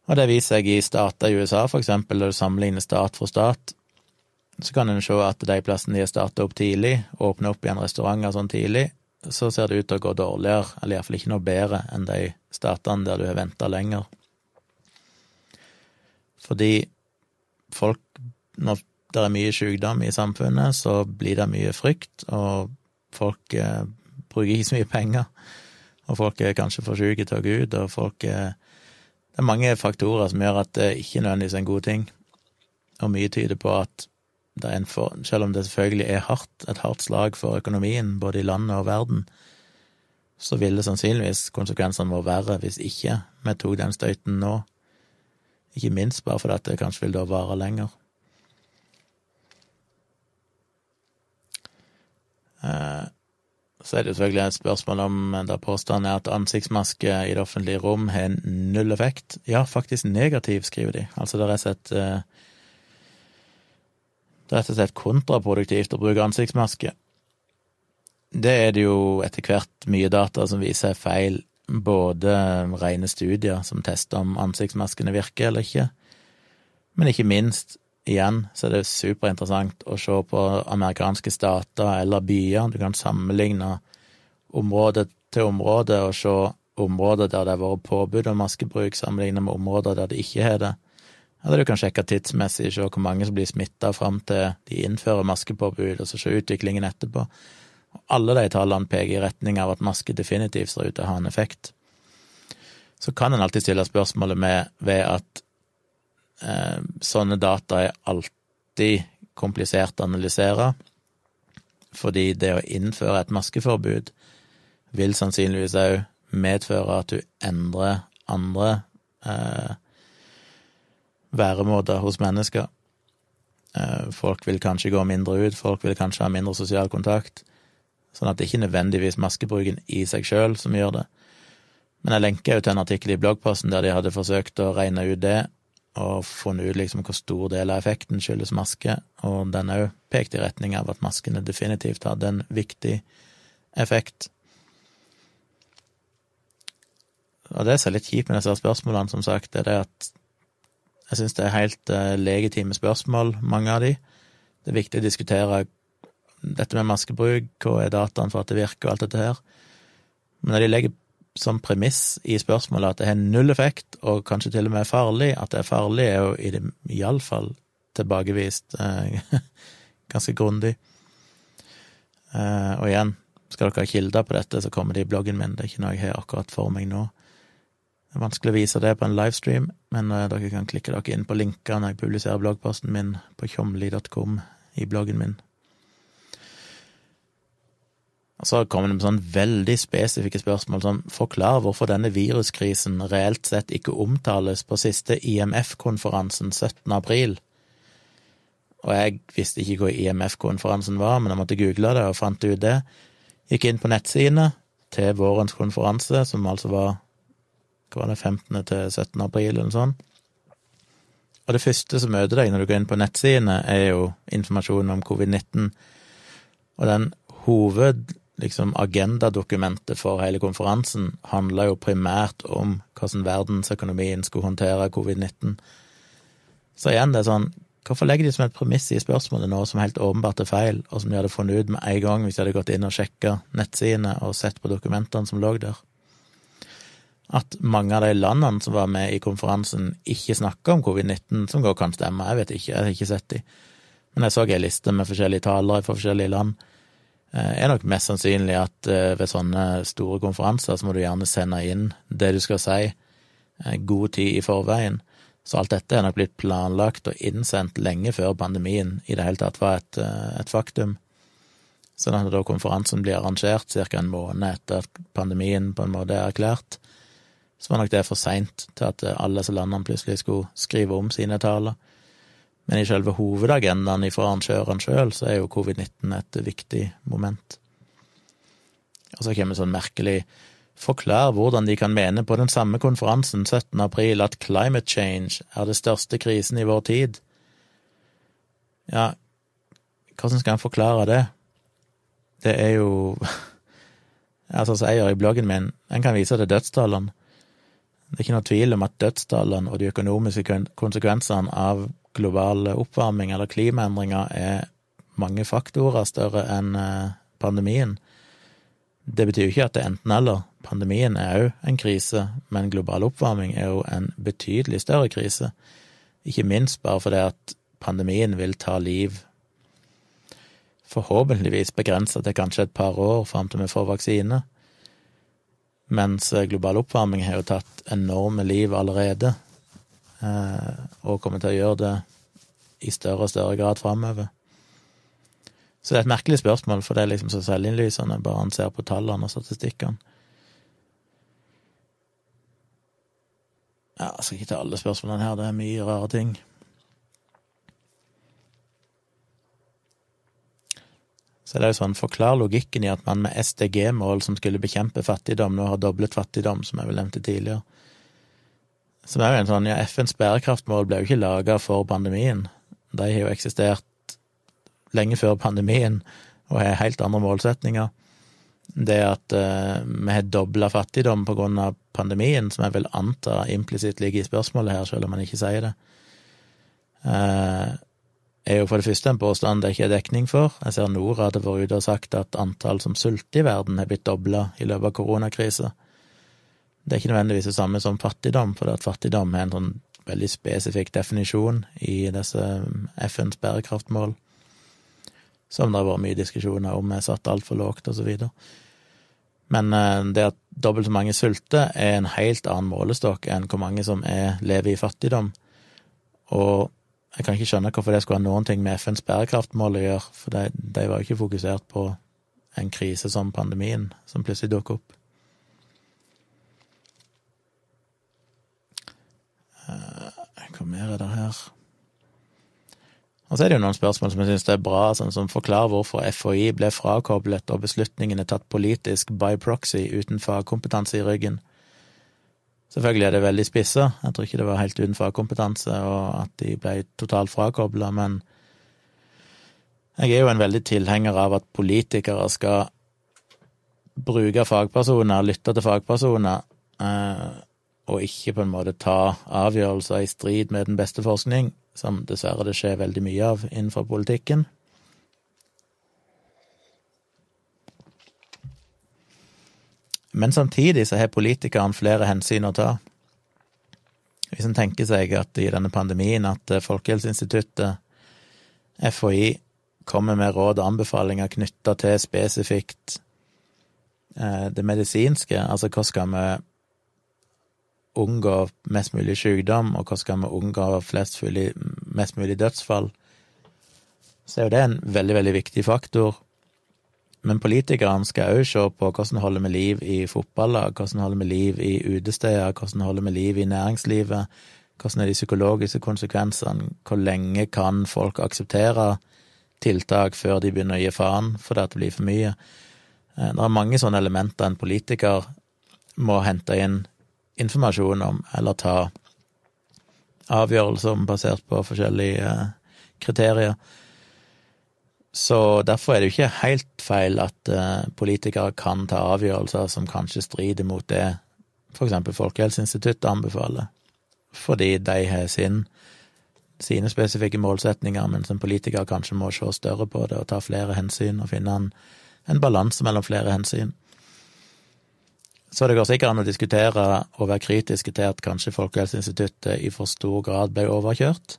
Og det viser seg i stater i USA, for eksempel, når du sammenligner stat for stat. Så kan en se at de plassene de har starta opp tidlig, åpner opp igjen restauranter sånn tidlig, så ser det ut til å gå dårligere, eller iallfall ikke noe bedre enn de statene der du har venta lenger. Fordi folk Når det er mye sykdom i samfunnet, så blir det mye frykt, og folk eh, bruker ikke så mye penger. Og folk er kanskje for syke til å gå ut, og folk er Det er mange faktorer som gjør at det ikke nødvendigvis er en god ting, og mye tyder på at det er en for, selv om det selvfølgelig er hardt, et hardt slag for økonomien, både i landet og verden, så ville sannsynligvis konsekvensene vært verre hvis ikke vi tok den støyten nå. Ikke minst bare fordi det kanskje vil da vare lenger. Så er det selvfølgelig et spørsmål om da påstanden er at ansiktsmaske i det offentlige rom har null effekt. Ja, faktisk negativ, skriver de. Altså det er eh, rett og slett kontraproduktivt å bruke ansiktsmaske. Det er det jo etter hvert mye data som viser er feil, både rene studier som tester om ansiktsmaskene virker eller ikke, men ikke minst igjen så er det superinteressant å se på amerikanske stater eller byer. Du kan sammenligne område til område og se områder der det har vært påbud om maskebruk, sammenlignet med områder der det ikke har det. Eller du kan sjekke tidsmessig, se hvor mange som blir smitta fram til de innfører maskepåbud, og så se utviklingen etterpå. Alle de tallene peker i retning av at maske definitivt ser ut til å ha en effekt. Så kan en alltid stille spørsmålet med ved at sånne data er alltid komplisert å analysere, fordi det å innføre et maskeforbud vil sannsynligvis òg medføre at du endrer andre eh, væremåter hos mennesker. Eh, folk vil kanskje gå mindre ut, folk vil kanskje ha mindre sosial kontakt. Sånn at det ikke nødvendigvis maskebruken i seg sjøl som gjør det. Men jeg lenker jo til en artikkel i bloggposten der de hadde forsøkt å regne ut det, og funnet ut liksom hvor stor del av effekten skyldes maske, og den òg pekte i retning av at maskene definitivt hadde en viktig effekt. Og det som er litt kjipt med disse spørsmålene, som sagt, er det at jeg syns det er helt uh, legitime spørsmål, mange av de. Det er viktig å diskutere dette med maskebruk, hva er dataen for at det virker, og alt dette her. Men når de legger som premiss i spørsmålet at det har null effekt, og kanskje til og med farlig. At det er farlig, er jo iallfall tilbakevist eh, ganske grundig. Eh, og igjen, skal dere ha kilder på dette, så kommer det i bloggen min. Det er ikke noe jeg har akkurat for meg nå. Det er vanskelig å vise det på en livestream, men eh, dere kan klikke dere inn på linker når jeg publiserer bloggposten min på tjomli.com i bloggen min. Og så kommer det med sånn veldig spesifikke spørsmål som forklarer hvorfor denne viruskrisen reelt sett ikke omtales på siste IMF-konferansen 17. april. Og jeg visste ikke hvor IMF-konferansen var, men jeg måtte google det og fant ut det. Gikk inn på nettsidene til vårens konferanse, som altså var hva var det, 15. til 17. april, eller noe sånt. Og det første som møter deg når du går inn på nettsidene, er jo informasjon om covid-19. Og den hoved liksom agendadokumentet for hele konferansen handla jo primært om hvordan verdensøkonomien skulle håndtere covid-19. Så igjen, det er sånn Hvorfor legger de som et premiss i spørsmålet nå som helt åpenbart er feil, og som de hadde funnet ut med en gang hvis de hadde gått inn og sjekka nettsidene og sett på dokumentene som lå der? At mange av de landene som var med i konferansen, ikke snakka om covid-19, som går kan stemme, jeg vet ikke, jeg har ikke sett de. Men jeg så ei liste med forskjellige talere fra forskjellige land er nok mest sannsynlig at eh, ved sånne store konferanser så må du gjerne sende inn det du skal si, eh, god tid i forveien. Så alt dette er nok blitt planlagt og innsendt lenge før pandemien i det hele tatt var et, et faktum. Så når da konferansen blir arrangert ca. en måned etter at pandemien på en måte er erklært, så var nok det for seint til at alle disse landene plutselig skulle skrive om sine taler. Men i selve hovedagendaen fra arrangørene sjøl, så er jo covid-19 et viktig moment. Og så kommer sånn merkelig Forklar hvordan de kan mene på den samme konferansen 17. april at climate change er det største krisen i vår tid. Ja, hvordan skal en forklare det? Det er jo Altså, som jeg gjør i bloggen min, en kan vise til dødstallene. Det er ikke noe tvil om at dødstallene og de økonomiske konsekvensene av global oppvarming eller klimaendringer er mange faktorer større enn eh, pandemien. Det betyr jo ikke at det er enten-eller. Pandemien er òg en krise, men global oppvarming er jo en betydelig større krise. Ikke minst bare fordi at pandemien vil ta liv forhåpentligvis begrensa til kanskje et par år fram til vi får vaksine. Mens global oppvarming har jo tatt enorme liv allerede, eh, og kommer til å gjøre det i større og større grad framover. Så det er et merkelig spørsmål, for det er liksom så selvinnlysende, bare han ser på tallene og statistikkene. Ja, jeg skal ikke ta alle spørsmålene her, det er mye rare ting. Så det er jo sånn, forklar logikken i at man med SDG-mål som skulle bekjempe fattigdom, nå har doblet fattigdom, som jeg vel nevnte tidligere. Som er jo en sånn, ja, FNs bærekraftmål ble jo ikke laga for pandemien. De har jo eksistert lenge før pandemien og har helt andre målsetninger. Det at uh, vi har dobla fattigdom av pandemien, som jeg vil anta implisitt ligger i spørsmålet her, selv om man ikke sier det, uh, er jo for det første en påstand det ikke er dekning for. Jeg ser Norad har vært ute og sagt at antall som sulter i verden har blitt dobla i løpet av koronakrisa. Det er ikke nødvendigvis det samme som fattigdom, for at fattigdom er en sånn veldig spesifikk definisjon i disse FNs bærekraftmål som det har vært mye diskusjoner om er satt altfor lågt, videre. Men eh, det at dobbelt så mange sulter, er en helt annen målestokk enn hvor mange som er, lever i fattigdom. Og jeg kan ikke skjønne hvorfor det skulle ha noen ting med FNs bærekraftmål å gjøre, for de, de var jo ikke fokusert på en krise som pandemien, som plutselig dukket opp. Hva mer er det her? Og så er det jo noen spørsmål som jeg syns er bra, sånn som forklarer hvorfor FHI ble frakoblet og beslutningen er tatt politisk by proxy uten fagkompetanse i ryggen. Selvfølgelig er det veldig spissa, jeg tror ikke det var helt uten fagkompetanse og at de ble totalt frakobla, men jeg er jo en veldig tilhenger av at politikere skal bruke fagpersoner, lytte til fagpersoner, eh, og ikke på en måte ta avgjørelser i strid med den beste forskning som dessverre det skjer veldig mye av innenfor politikken. Men samtidig så har politikerne flere hensyn å ta. Hvis en tenker seg at i denne pandemien at Folkehelseinstituttet, FHI, kommer med råd og anbefalinger knytta til spesifikt eh, det medisinske, altså hva skal vi unngå mest mulig sykdom, og hvordan skal vi unngå flest mulig, mest mulig dødsfall, så er jo det en veldig, veldig viktig faktor. Men politikerne skal òg se på hvordan holder vi liv i fotballag, hvordan holder vi liv i utesteder, hvordan holder vi liv i næringslivet, hvordan er de psykologiske konsekvensene, hvor lenge kan folk akseptere tiltak før de begynner å gi faen fordi det blir for mye. Eh, det er mange sånne elementer en politiker må hente inn informasjon om, eller ta avgjørelser basert på forskjellige eh, kriterier. Så derfor er det jo ikke helt feil at eh, politikere kan ta avgjørelser som kanskje strider mot det eksempel Folkehelseinstituttet anbefaler, fordi de har sin, sine spesifikke målsetninger, men som politikere kanskje må se større på det og ta flere hensyn og finne en, en balanse mellom flere hensyn. Så det går sikkert an å diskutere og være kritiske til at kanskje Folkehelseinstituttet i for stor grad ble overkjørt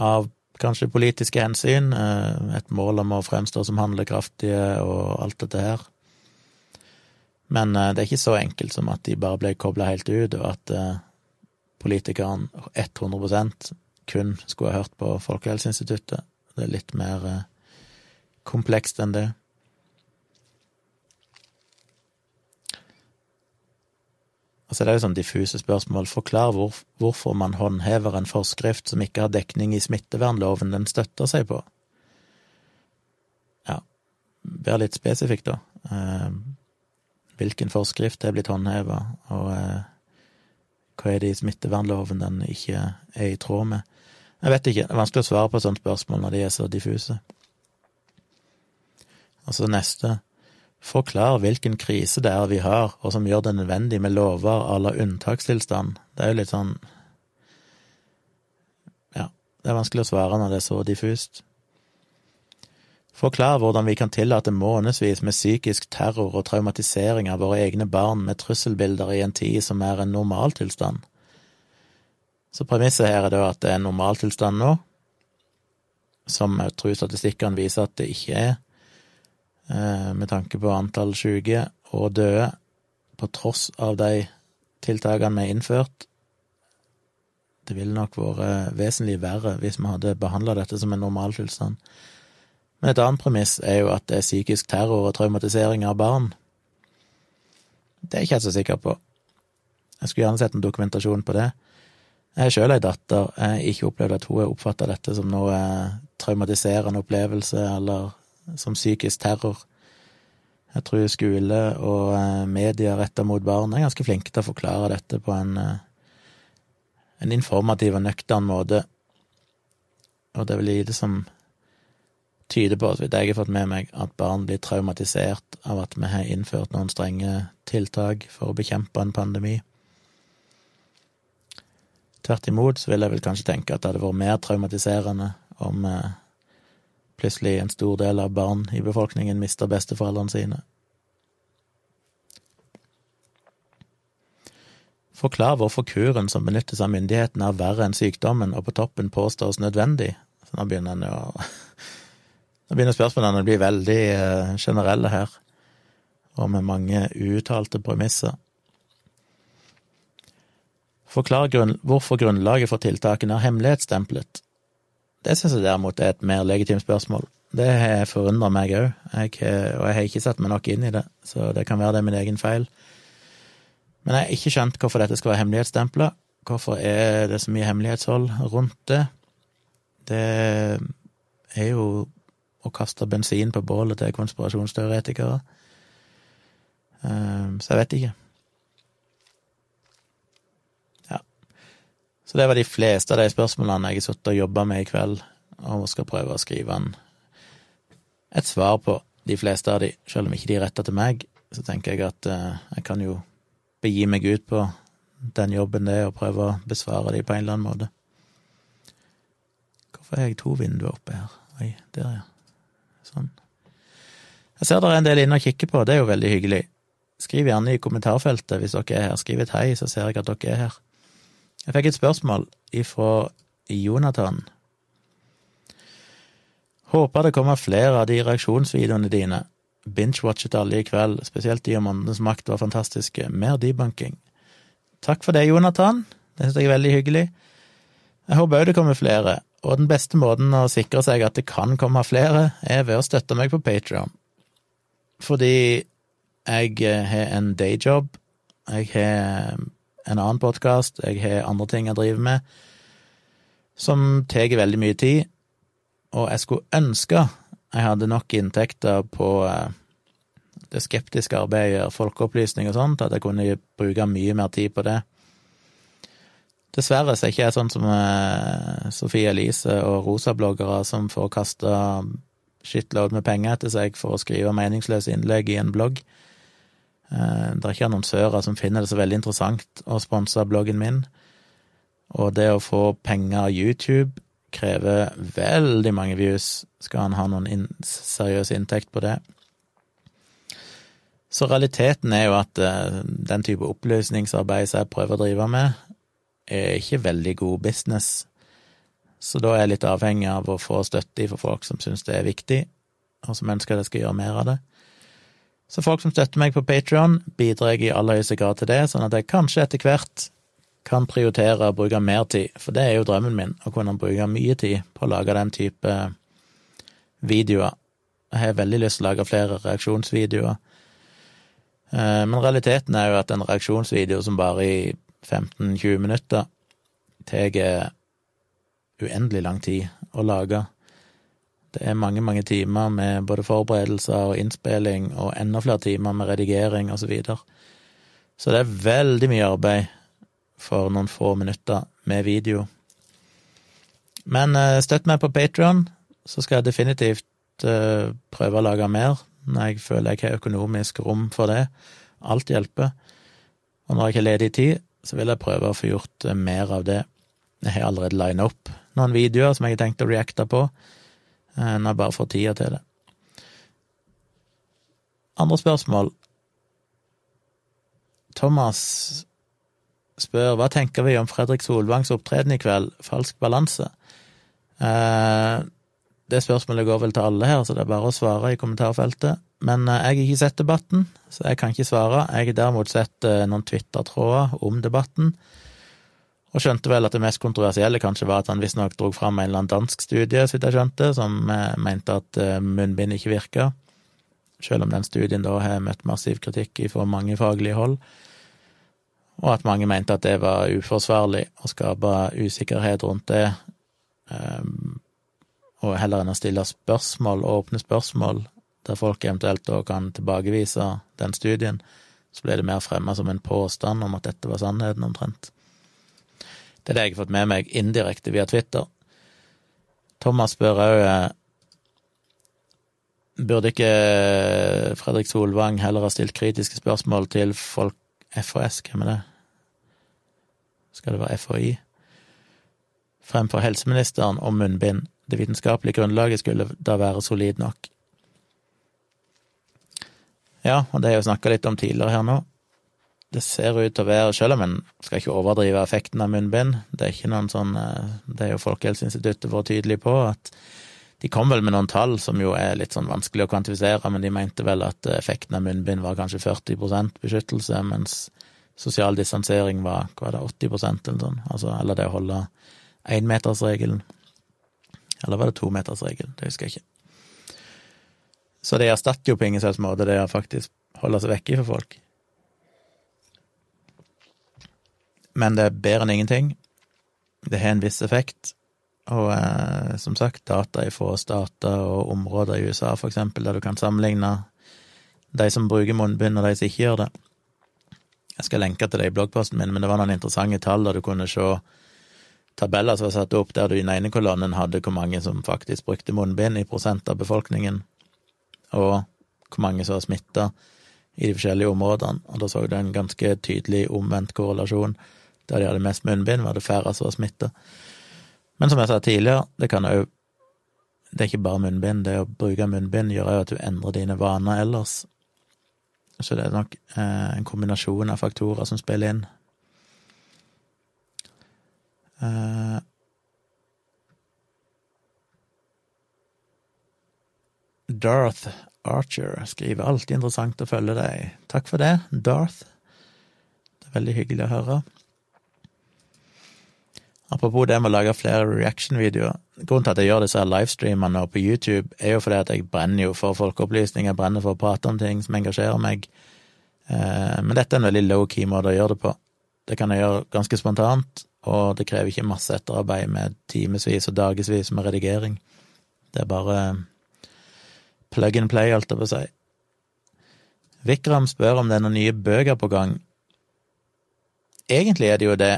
av kanskje politiske hensyn, eh, et mål om å fremstå som handlekraftige og alt dette her. Men eh, det er ikke så enkelt som at de bare ble kobla helt ut, og at eh, politikeren 100% kun skulle ha hørt på Folkehelseinstituttet. Det er litt mer komplekst enn det. Og så er det jo sånn diffuse spørsmål. Forklar hvor, hvorfor man håndhever en forskrift som ikke har dekning i smittevernloven den støtter seg på. Ja, vær litt spesifikk, da. Eh, hvilken forskrift er blitt håndheva, og eh, hva er det i smittevernloven den ikke er i tråd med? Jeg vet ikke, det er vanskelig å svare på sånne spørsmål når de er så diffuse. Og så neste. Forklar hvilken krise det er vi har, og som gjør det nødvendig med lover à la unntakstilstand. Det er jo litt sånn Ja, det er vanskelig å svare når det er så diffust. Forklar hvordan vi kan tillate månedsvis med psykisk terror og traumatisering av våre egne barn med trusselbilder i en tid som er en normaltilstand. Så premisset her er da at det er en normaltilstand nå, som jeg tror statistikkene viser at det ikke er. Eh, med tanke på antall syke og døde, på tross av de tiltakene vi har innført. Det ville nok vært vesentlig verre hvis vi hadde behandla dette som en normaltilstand. Men et annet premiss er jo at det er psykisk terror og traumatisering av barn. Det er jeg ikke så sikker på. Jeg skulle gjerne sett en dokumentasjon på det. Jeg er sjøl ei datter. Jeg har ikke opplevd at hun har oppfatta dette som noe traumatiserende opplevelse eller som psykisk terror. Jeg tror skole og eh, media retta mot barn er ganske flinke til å forklare dette på en, eh, en informativ og nøktern måte, og det er vel lite som tyder på, så vidt jeg har fått med meg, at barn blir traumatisert av at vi har innført noen strenge tiltak for å bekjempe en pandemi. Tvert imot så vil jeg vel kanskje tenke at det hadde vært mer traumatiserende om eh, plutselig en stor del av barn i befolkningen mister besteforeldrene sine. Forklar hvorfor kuren som benyttes av myndighetene er verre enn sykdommen, og på toppen påstås nødvendig. Så nå begynner en å Nå begynner spørsmålene å bli veldig eh, generelle her, og med mange uuttalte premisser. Forklar grunn, hvorfor grunnlaget for tiltakene er hemmelighetsstemplet. Det syns jeg derimot er et mer legitimt spørsmål. Det har forundra meg òg, og jeg har ikke satt meg nok inn i det, så det kan være det er min egen feil. Men jeg har ikke skjønt hvorfor dette skal være hemmelighetsstempla. Hvorfor er det så mye hemmelighetshold rundt det? Det er jo å kaste bensin på bålet til konspirasjonsteoretikere. Ehm, så jeg vet ikke. Så det var de fleste av de spørsmålene jeg har sittet og jobba med i kveld, og skal prøve å skrive en, et svar på de fleste av de. Selv om ikke de er retta til meg, så tenker jeg at eh, jeg kan jo begi meg ut på den jobben det er, og prøve å besvare de på en eller annen måte. Hvorfor har jeg to vinduer oppe her? Oi, der, ja. Sånn. Jeg ser dere er en del inne og kikker på, det er jo veldig hyggelig. Skriv gjerne i kommentarfeltet hvis dere er her. Skriv et hei, så ser jeg at dere er her. Jeg fikk et spørsmål ifra Jonathan. Håper det kommer flere av de reaksjonsvideoene dine. Binge-watchet alle i kveld, spesielt de om Åndenes makt var fantastiske. Mer debunking. Takk for det, Jonathan. Det synes jeg er veldig hyggelig. Jeg håper òg det kommer flere, og den beste måten å sikre seg at det kan komme flere, er ved å støtte meg på Patrion. Fordi jeg har en dayjob, jeg har en annen podkast, jeg har andre ting jeg driver med, som tar veldig mye tid, og jeg skulle ønske jeg hadde nok inntekter på eh, det skeptiske arbeidet, folkeopplysning og sånt, at jeg kunne bruke mye mer tid på det. Dessverre så er ikke jeg sånn som eh, Sofie Elise og rosabloggere som får kasta shitload med penger etter seg for å skrive meningsløse innlegg i en blogg. Eh, det er ikke annonsører som finner det så veldig interessant å sponse bloggen min. Og det å få penger av YouTube krever veldig mange views, skal han ha noen in seriøs inntekt på det. Så realiteten er jo at uh, den type opplysningsarbeid som jeg prøver å drive med, er ikke veldig god business. Så da er jeg litt avhengig av å få støtte fra folk som syns det er viktig, og som ønsker at jeg skal gjøre mer av det. Så folk som støtter meg på Patrion, bidrar jeg i aller høyeste grad til det, sånn at jeg kanskje etter hvert kan prioritere å bruke mer tid, for det er jo drømmen min, å kunne bruke mye tid på å lage den type videoer Jeg har veldig lyst til å lage flere reaksjonsvideoer. Eh, men realiteten er jo at en reaksjonsvideo som bare i 15-20 minutter tar uendelig lang tid å lage. Det er mange, mange timer med både forberedelser og innspilling, og enda flere timer med redigering og så videre. Så det er veldig mye arbeid for noen få minutter med video. Men uh, støtt meg på Patrion, så skal jeg definitivt uh, prøve å lage mer når jeg føler jeg har økonomisk rom for det. Alt hjelper. Og når jeg ikke har ledig tid, så vil jeg prøve å få gjort uh, mer av det. Jeg har allerede lina opp noen videoer som jeg har tenkt å reacte på, når har bare fått tida til det. Andre spørsmål. Thomas spør hva tenker vi om Fredrik Solvangs opptreden i kveld, falsk balanse? Eh, det spørsmålet går vel til alle her, så det er bare å svare i kommentarfeltet. Men eh, jeg har ikke sett debatten, så jeg kan ikke svare. Jeg har derimot sett eh, noen Twitter-tråder om debatten, og skjønte vel at det mest kontroversielle kanskje var at han visstnok dro fram en eller annen dansk studie, så jeg skjønte, som mente at munnbind ikke virka, selv om den studien da har møtt massiv kritikk fra mange faglige hold og at mange mente at det var uforsvarlig å skape usikkerhet rundt det, um, og heller enn å stille spørsmål, åpne spørsmål, der folk eventuelt da kan tilbakevise den studien, så ble det mer fremma som en påstand om at dette var sannheten, omtrent. Det er det jeg har fått med meg indirekte via Twitter. Thomas spør òg eh, Burde ikke Fredrik Solvang heller ha stilt kritiske spørsmål til folk FHS, hvem er det? Skal det være FHI? Fremfor helseministeren om munnbind. Det vitenskapelige grunnlaget skulle da være solid nok. Ja, og det har jeg jo snakka litt om tidligere her nå. Det ser ut til å være, selv om en skal ikke overdrive effekten av munnbind, det er ikke noen sånn eh, Det er jo Folkehelseinstituttet vært tydelig på, at de kom vel med noen tall som jo er litt sånn vanskelig å kvantifisere, men de mente vel at effekten av munnbind var kanskje 40 beskyttelse, mens sosial distansering var hva er det, 80 eller sånn, altså, eller det å holde énmetersregelen. Eller var det tometersregelen? Det husker jeg ikke. Så det erstatter jo på ingen slags måte det å faktisk holde seg vekke for folk. Men det er bedre enn ingenting. Det har en viss effekt. Og eh, som sagt, data fra stater og områder i USA, for eksempel, der du kan sammenligne de som bruker munnbind, og de som ikke gjør det. Jeg skal lenke til det i bloggposten min, men det var noen interessante tall der du kunne se tabeller som var satt opp der du i den ene kolonnen hadde hvor mange som faktisk brukte munnbind i prosent av befolkningen, og hvor mange som var smitta i de forskjellige områdene, og da så du en ganske tydelig omvendt korrelasjon. Der de hadde mest munnbind, var det færre som var smitta. Men som jeg sa tidligere, det kan òg Det er ikke bare munnbind, det å bruke munnbind gjør òg at du endrer dine vaner ellers. Så det er nok eh, en kombinasjon av faktorer som spiller inn. Eh, Darth Archer skriver alltid interessant å følge deg. Takk for det, Darth. Det er veldig hyggelig å høre. Apropos det med å lage flere reaction-videoer. Grunnen til at jeg gjør disse livestreamene på YouTube, er jo fordi at jeg brenner jo for folkeopplysning, jeg brenner for å prate om ting som engasjerer meg. Eh, men dette er en veldig low-key måte å gjøre det på. Det kan jeg gjøre ganske spontant, og det krever ikke masse etterarbeid med timevis og dagevis med redigering. Det er bare plug and play, alt jeg på si. Vikram spør om det er noen nye bøker på gang. Egentlig er det jo det,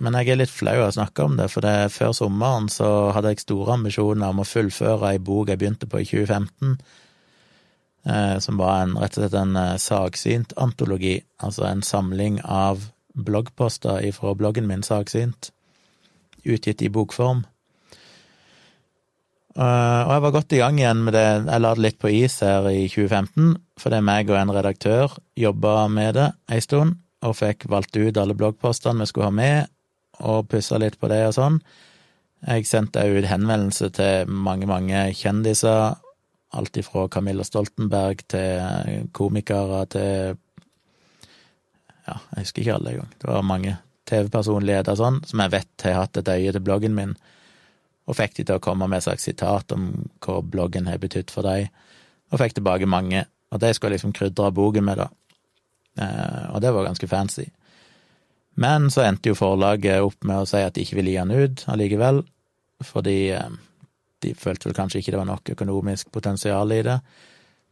men jeg er litt flau av å snakke om det, for det, før sommeren så hadde jeg store ambisjoner om å fullføre ei bok jeg begynte på i 2015, eh, som var en, rett og slett en eh, saksynt antologi, altså en samling av bloggposter fra bloggen min Saksynt, utgitt i bokform. Uh, og jeg var godt i gang igjen med det, jeg la det litt på is her i 2015, fordi meg og en redaktør jobba med det ei stund, og fikk valgt ut alle bloggpostene vi skulle ha med, og pussa litt på det og sånn. Jeg sendte ut henvendelse til mange, mange kjendiser. Alt ifra Camilla Stoltenberg til komikere til Ja, jeg husker ikke alle engang. Det var mange TV-personligheter sånn, som jeg vet har hatt et øye til bloggen min, og fikk de til å komme med et slags sitat om hva bloggen har betydd for dem, og fikk tilbake mange. Og det skulle jeg liksom krydre boken med, da. Eh, og det var ganske fancy. Men så endte jo forlaget opp med å si at de ikke ville gi han ut allikevel, fordi eh, de følte vel kanskje ikke det var nok økonomisk potensial i det.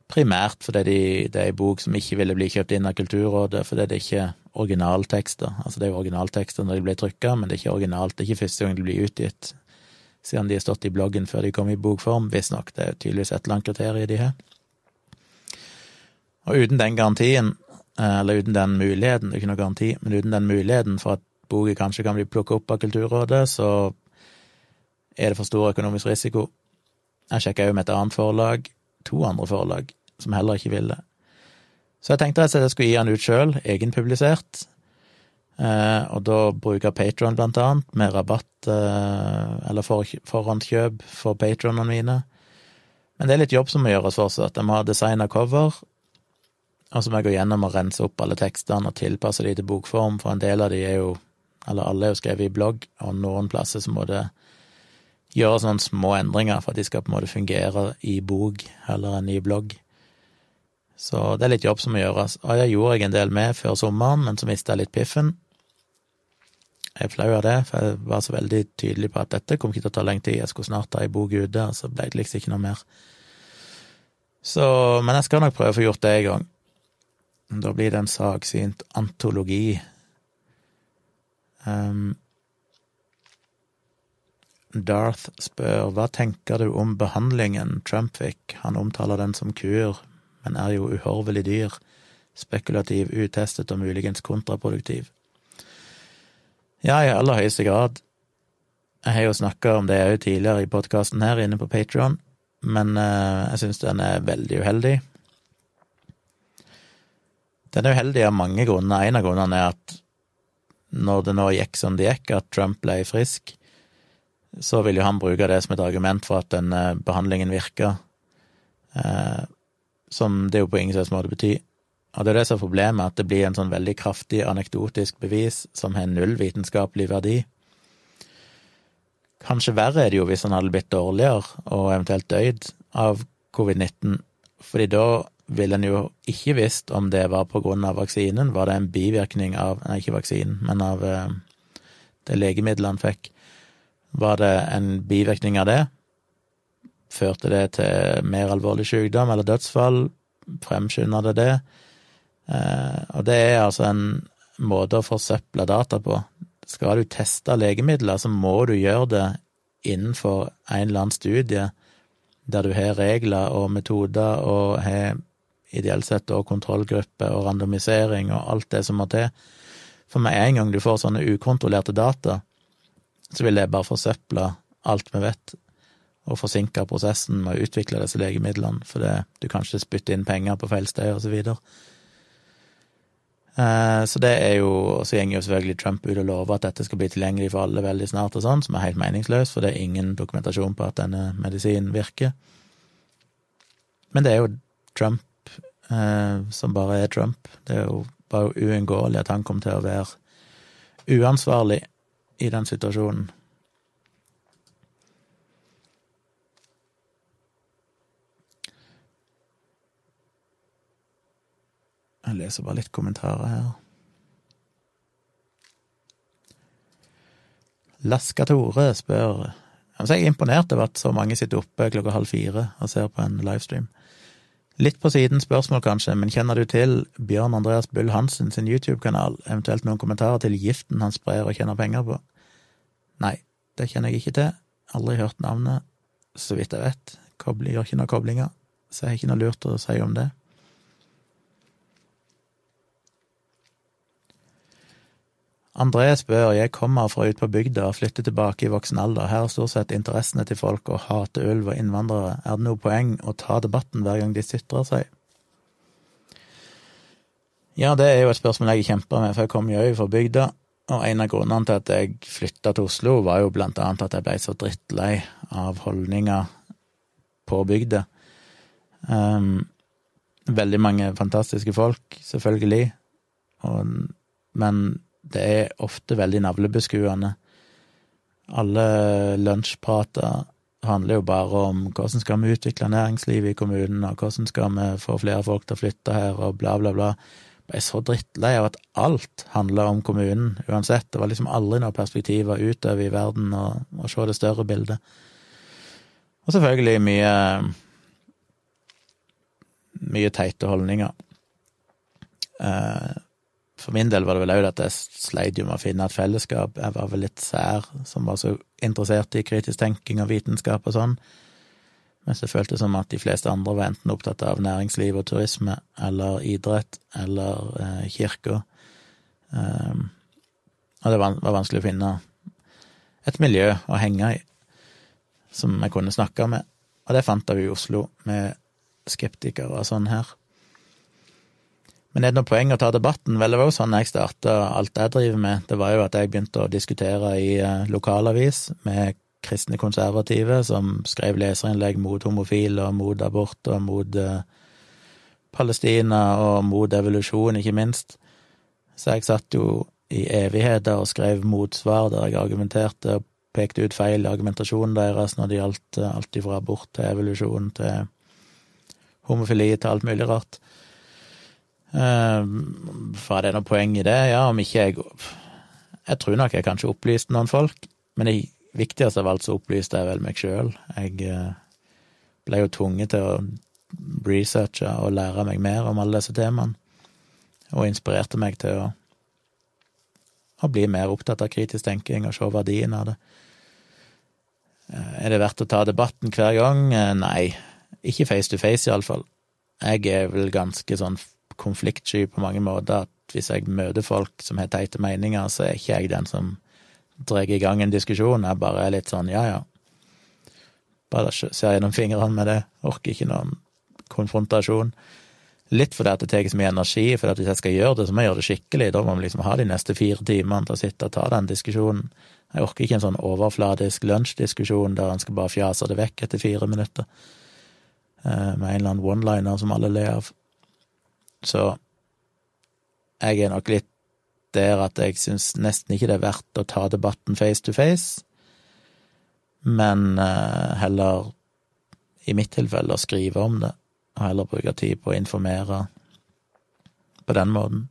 Primært fordi de, det er ei bok som ikke ville bli kjøpt inn av Kulturrådet, fordi det er ikke originaltekster. Altså, det er jo originaltekster når de ble trykka, men det er ikke originalt. Det er ikke første gang de blir utgitt, siden de har stått i bloggen før de kom i bokform, visstnok. Det er tydeligvis et eller annet kriterium de har. Og uten den garantien, eller uten den muligheten, det er ikke noe garanti, men uten den muligheten for at boka kanskje kan bli plukka opp av Kulturrådet, så er det for stor økonomisk risiko. Jeg sjekka jo med et annet forlag, to andre forlag, som heller ikke ville. Så jeg tenkte at jeg skulle gi han ut sjøl, egenpublisert, eh, og da bruker Patron blant annet, med rabatt eh, eller for, forhåndskjøp for patronene mine. Men det er litt jobb som må gjøres fortsatt. Jeg må ha designa cover, og så må jeg gå gjennom og rense opp alle tekstene og tilpasse de til bokform, for en del av de er jo, eller alle er jo skrevet i blogg, og noen plasser så må det gjøre sånne små endringer for at de skal på en måte fungere i bok heller enn i blogg. Så det er litt jobb som må gjøres. Og jeg gjorde jeg en del med før sommeren, men så mista jeg litt piffen. Jeg er flau av det, for jeg var så veldig tydelig på at dette kom ikke til å ta lenge tid, jeg skulle snart ha ei bok ute, og så ble det liksom ikke noe mer. Så, men jeg skal nok prøve å få gjort det en gang. Da blir det en saksynt antologi. Um, Darth spør hva tenker du om behandlingen Trump fikk, han omtaler den som kur, men er jo uhorvelig dyr, spekulativ, utestet og muligens kontraproduktiv. Ja, i aller høyeste grad. Jeg har jo snakka om det òg tidligere i podkasten her inne på Patron, men uh, jeg syns den er veldig uheldig. Den er uheldig av mange grunner. En av grunnene er at når det nå gikk som det gikk, at Trump ble frisk, så vil jo han bruke det som et argument for at den eh, behandlingen virka, eh, som det jo på ingen slags måte betyr. Og det er det som er problemet, at det blir en sånn veldig kraftig anekdotisk bevis som har null vitenskapelig verdi. Kanskje verre er det jo hvis han hadde blitt dårligere og eventuelt døyd av covid-19, fordi da ville en jo ikke visst om det var på grunn av vaksinen. Var det en bivirkning av Nei, ikke vaksinen, men av eh, det legemiddelet han fikk. Var det en bivirkning av det? Førte det til mer alvorlig sykdom eller dødsfall? Fremskynda det det? Eh, og det er altså en måte å forsøple data på. Skal du teste legemidler, så må du gjøre det innenfor en eller annen studie der du har regler og metoder og har ideelt sett og kontrollgruppe og randomisering og alt det som må til. For med en gang du får sånne ukontrollerte data, så vil det bare forsøple alt vi vet, og forsinke prosessen med å utvikle disse legemidlene, for det, du kan ikke spytte inn penger på feil sted, og så videre. Eh, så det er jo og Så går jo selvfølgelig Trump ut og lover at dette skal bli tilgjengelig for alle veldig snart, og sånn, som er helt meningsløst, for det er ingen dokumentasjon på at denne medisinen virker. Men det er jo Trump som bare er Trump. Det er jo bare uunngåelig at han kommer til å være uansvarlig i den situasjonen. Jeg leser bare litt kommentarer her. Laska Tore spør Jeg er imponert over at så mange sitter oppe klokka halv fire og ser på en livestream. Litt på siden spørsmål, kanskje, men kjenner du til Bjørn Andreas Bull Hansen sin YouTube-kanal, eventuelt noen kommentarer til giften han sprer og tjener penger på? Nei, det kjenner jeg ikke til. Aldri hørt navnet, så vidt jeg vet. Kobler gjør ikke noen koblinger, så jeg har ikke noe lurt å si om det. André spør, jeg kommer fra ute på bygda og flytter tilbake i voksen alder. Her er stort sett interessene til folk å hate ulv og innvandrere. Er det noe poeng å ta debatten hver gang de sytrer seg? Ja, det er jo et spørsmål jeg kjemper med, for jeg kom jo fra bygda. Og en av grunnene til at jeg flytta til Oslo, var jo blant annet at jeg ble så drittlei av holdninger på bygda. Um, veldig mange fantastiske folk, selvfølgelig, og, men det er ofte veldig navlebeskuende. Alle lunsjprater handler jo bare om hvordan skal vi utvikle næringslivet i kommunen, og hvordan skal vi få flere folk til å flytte her, og bla, bla, bla. Jeg er så drittlei av at alt handler om kommunen, uansett. Det var liksom aldri noe perspektiver utover i verden og, og se det større bildet. Og selvfølgelig mye mye teite holdninger. Eh, for min del var det vel òg at jeg sleit med å finne et fellesskap. Jeg var vel litt sær, som var så interessert i kritisk tenking og vitenskap og sånn. Mens det føltes som at de fleste andre var enten opptatt av næringsliv og turisme, eller idrett, eller eh, kirka. Um, og det var, var, vanskelig å finne et miljø å henge i som jeg kunne snakke med. Og det fant jeg i Oslo, med skeptikere og sånn her. Men er det noe poeng å ta debatten? Vel, det var jo sånn jeg starta alt jeg driver med. Det var jo at jeg begynte å diskutere i eh, lokalavis med kristne konservative som skrev leserinnlegg mot homofile og mot abort og mot uh, Palestina og mot evolusjon, ikke minst. Så jeg satt jo i evigheter og skrev motsvar der jeg argumenterte og pekte ut feil i argumentasjonen deres når det gjaldt eh, alt fra abort til evolusjon til homofili til alt mulig rart. Ehm, var det noe poeng i det? Ja, om ikke jeg Jeg tror nok jeg kanskje opplyste noen folk, men det viktigste av alt så opplyste jeg vel meg sjøl. Jeg eh, ble jo tvunget til å researche og lære meg mer om alle disse temaene, og inspirerte meg til å, å bli mer opptatt av kritisk tenking og se verdien av det. Eh, er det verdt å ta debatten hver gang? Eh, nei, ikke face to face, iallfall. Jeg er vel ganske sånn konfliktsky på mange måter at hvis jeg møter folk som har teite meninger, så er ikke jeg den som drar i gang en diskusjon. Jeg bare er litt sånn ja, ja. Bare ser gjennom fingrene med det. Orker ikke noen konfrontasjon. Litt fordi at det tar så mye energi, for hvis jeg skal gjøre det, så må jeg gjøre det skikkelig. Da må vi liksom ha de neste fire timene til å sitte og ta den diskusjonen. Jeg orker ikke en sånn overfladisk lunsjdiskusjon der en skal bare fjase det vekk etter fire minutter. Eh, med en eller annen one-liner som alle ler av. Så jeg er nok litt der at jeg syns nesten ikke det er verdt å ta debatten face to face, men uh, heller, i mitt tilfelle, å skrive om det, og heller bruke tid på å informere på den måten.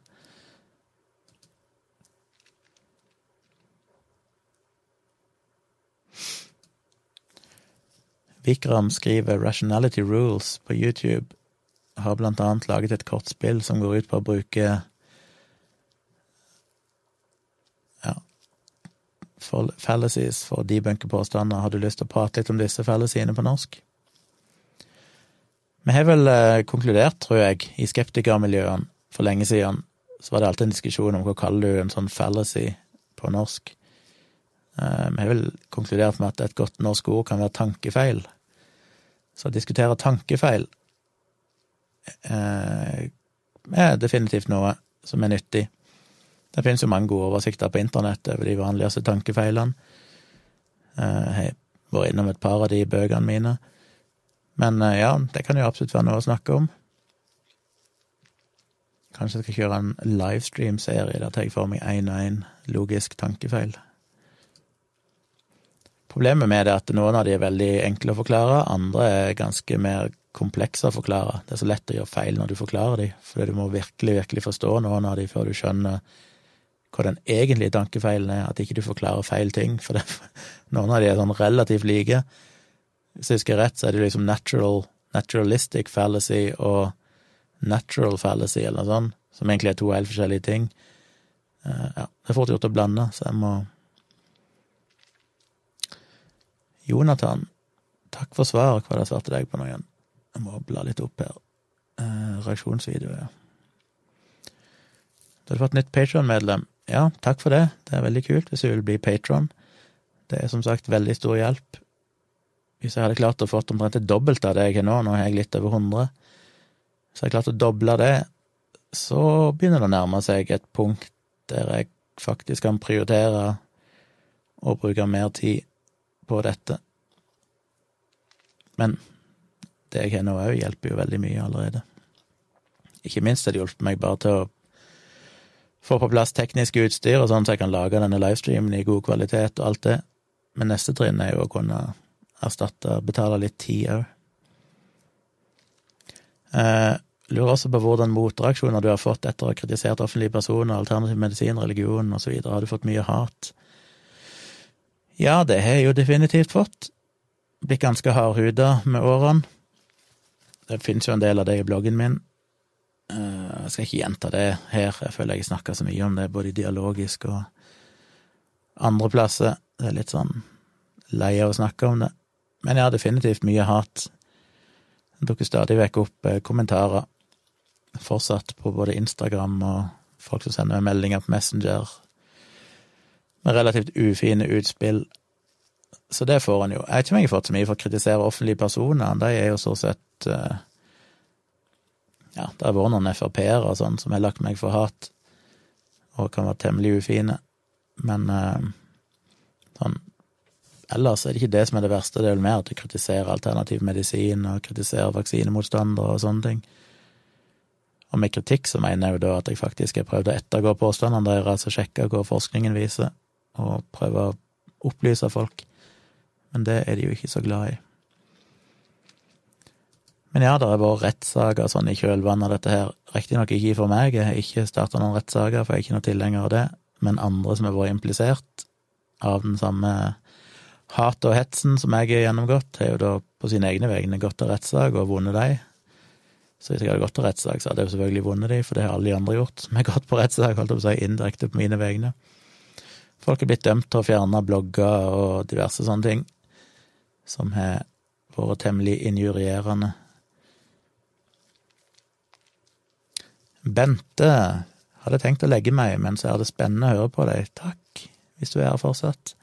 Vikram skriver 'Rationality Rules' på YouTube. Har blant annet laget et kortspill som går ut på å bruke ja, fallacies for å debunke påstander. Har du lyst til å prate litt om disse fallaciene på norsk? Vi har vel eh, konkludert, tror jeg, i skeptikermiljøene for lenge siden. Så var det alltid en diskusjon om hva kaller du en sånn fallacy på norsk. Eh, vi har vel konkludert med at et godt norsk ord kan være tankefeil. Så å diskutere tankefeil er definitivt noe som er nyttig. Det finnes jo mange gode oversikter på internett over de vanligste tankefeilene. Eh, jeg har vært innom et par av de bøkene mine. Men eh, ja, det kan jo absolutt være noe å snakke om. Kanskje jeg skal kjøre en livestream-serie der tar jeg for meg én og én logisk tankefeil. Problemet med det er at noen av de er veldig enkle å forklare, andre er ganske mer komplekse å forklare. Det er så lett å gjøre feil når du forklarer dem, fordi du må virkelig, virkelig forstå noen av dem før du skjønner hva den egentlige tankefeilen er, at ikke du forklarer feil ting, for det, noen av de er sånn relativt like. Hvis jeg husker rett, så er det liksom natural, naturalistic fallacy og natural fallacy, eller noe sånt, som egentlig er to helt forskjellige ting. Uh, ja, det er fort gjort å blande, så jeg må Jonathan, takk for svaret. Hva det svarte deg på nå igjen? Jeg må bla litt opp her. Uh, reaksjonsvideo, ja. Du har fått nytt Patron-medlem. Ja, takk for det. Det er veldig kult hvis du vil bli patron. Det er som sagt veldig stor hjelp. Hvis jeg hadde klart å fått omtrent det dobbelte av det jeg har nå, nå har jeg litt over 100, hvis har hadde klart å doble det, så begynner det å nærme seg et punkt der jeg faktisk kan prioritere å bruke mer tid på dette. Men det jeg har nå òg, hjelper jo veldig mye allerede. Ikke minst har det hjulpet meg bare til å få på plass teknisk utstyr, og sånn så jeg kan lage denne livestreamen i god kvalitet og alt det. Men neste trinn er jo å kunne erstatte, betale litt tid òg. Eh, lurer også på hvordan motreaksjoner du har fått etter å ha kritisert offentlige personer, alternativ medisin, religion osv. Har du fått mye hat? Ja, det har jeg jo definitivt fått. Blitt ganske hardhuda med årene. Det finnes jo en del av det i bloggen min. Eh, jeg skal ikke gjenta det her, jeg føler jeg snakker så mye om det, både dialogisk og andre plasser. Det er litt sånn lei av å snakke om det. Men jeg har definitivt mye hat. Det dukker stadig vekk opp eh, kommentarer, fortsatt på både Instagram og folk som sender meg meldinger på Messenger med relativt ufine utspill. Så det får en jo. Jeg vet ikke har fått så mye for å kritisere offentlige personer. De er jo så sett uh, Ja, det har vært noen Frp-ere og sånn som har lagt meg for hat, og kan være temmelig ufine. Men uh, sånn Ellers er det ikke det som er det verste, det er vel mer at du kritiserer alternativ medisin og kritiserer vaksinemotstandere og sånne ting. Og med kritikk så mener jeg jo da at jeg faktisk har prøvd å ettergå påstandene deres altså sjekke hva forskningen viser, og prøve å opplyse folk. Men det er de jo ikke så glad i. Men ja, det har vært rettssaker sånn i kjølvannet av dette her. Riktignok ikke for meg, jeg har ikke starta noen rettssaker, for jeg er ikke noe tilhenger av det, men andre som har vært implisert av den samme hatet og hetsen som jeg har gjennomgått, har jo da på sine egne vegne gått til rettssak og vunnet de. Så hvis jeg hadde gått til rettssak, så hadde jeg jo selvfølgelig vunnet de, for det har alle de andre gjort som har gått på rettssak, holdt jeg på å si, indirekte på mine vegne. Folk er blitt dømt til å fjerne blogger og diverse sånne ting som har vært temmelig injurierende. Bente hadde tenkt å legge meg, men så er det spennende å høre på deg. Takk, hvis du er her fortsatt.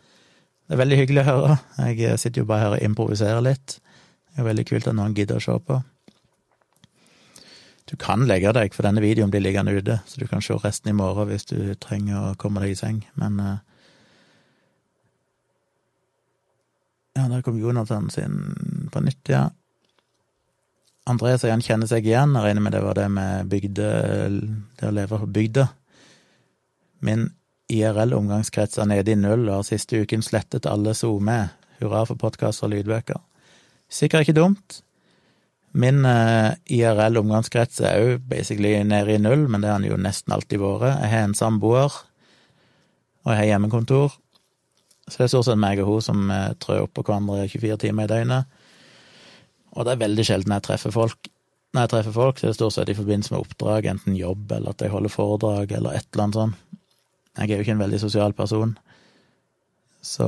Det er veldig hyggelig å høre. Jeg sitter jo bare her og improviserer litt. Det er veldig kult at noen gidder å se på. Du kan legge deg, for denne videoen blir liggende ute, så du kan se resten i morgen hvis du trenger å komme deg i seng, men uh... Ja, der kom Jonathan sin på nytt, ja. André sier han kjenner seg igjen, jeg regner med det var det med bygde, det å leve på bygda. Min IRL-omgangskrets er nede i null og har siste uken slettet alle SoMe. Hurra for podkaster og lydbøker. Sikkert ikke dumt. Min uh, eh, IRL-omgangskrets er òg basically nede i null, men det har den jo nesten alltid vært. Jeg har en samboer, og jeg har hjemmekontor. Så det er stort sett meg og hun som uh, trør oppå hverandre 24 timer i døgnet. Og det er veldig sjelden jeg treffer folk. Når jeg treffer folk, så er det stort sett i forbindelse med oppdrag, enten jobb eller at jeg holder foredrag eller et eller annet sånt. Jeg er jo ikke en veldig sosial person, så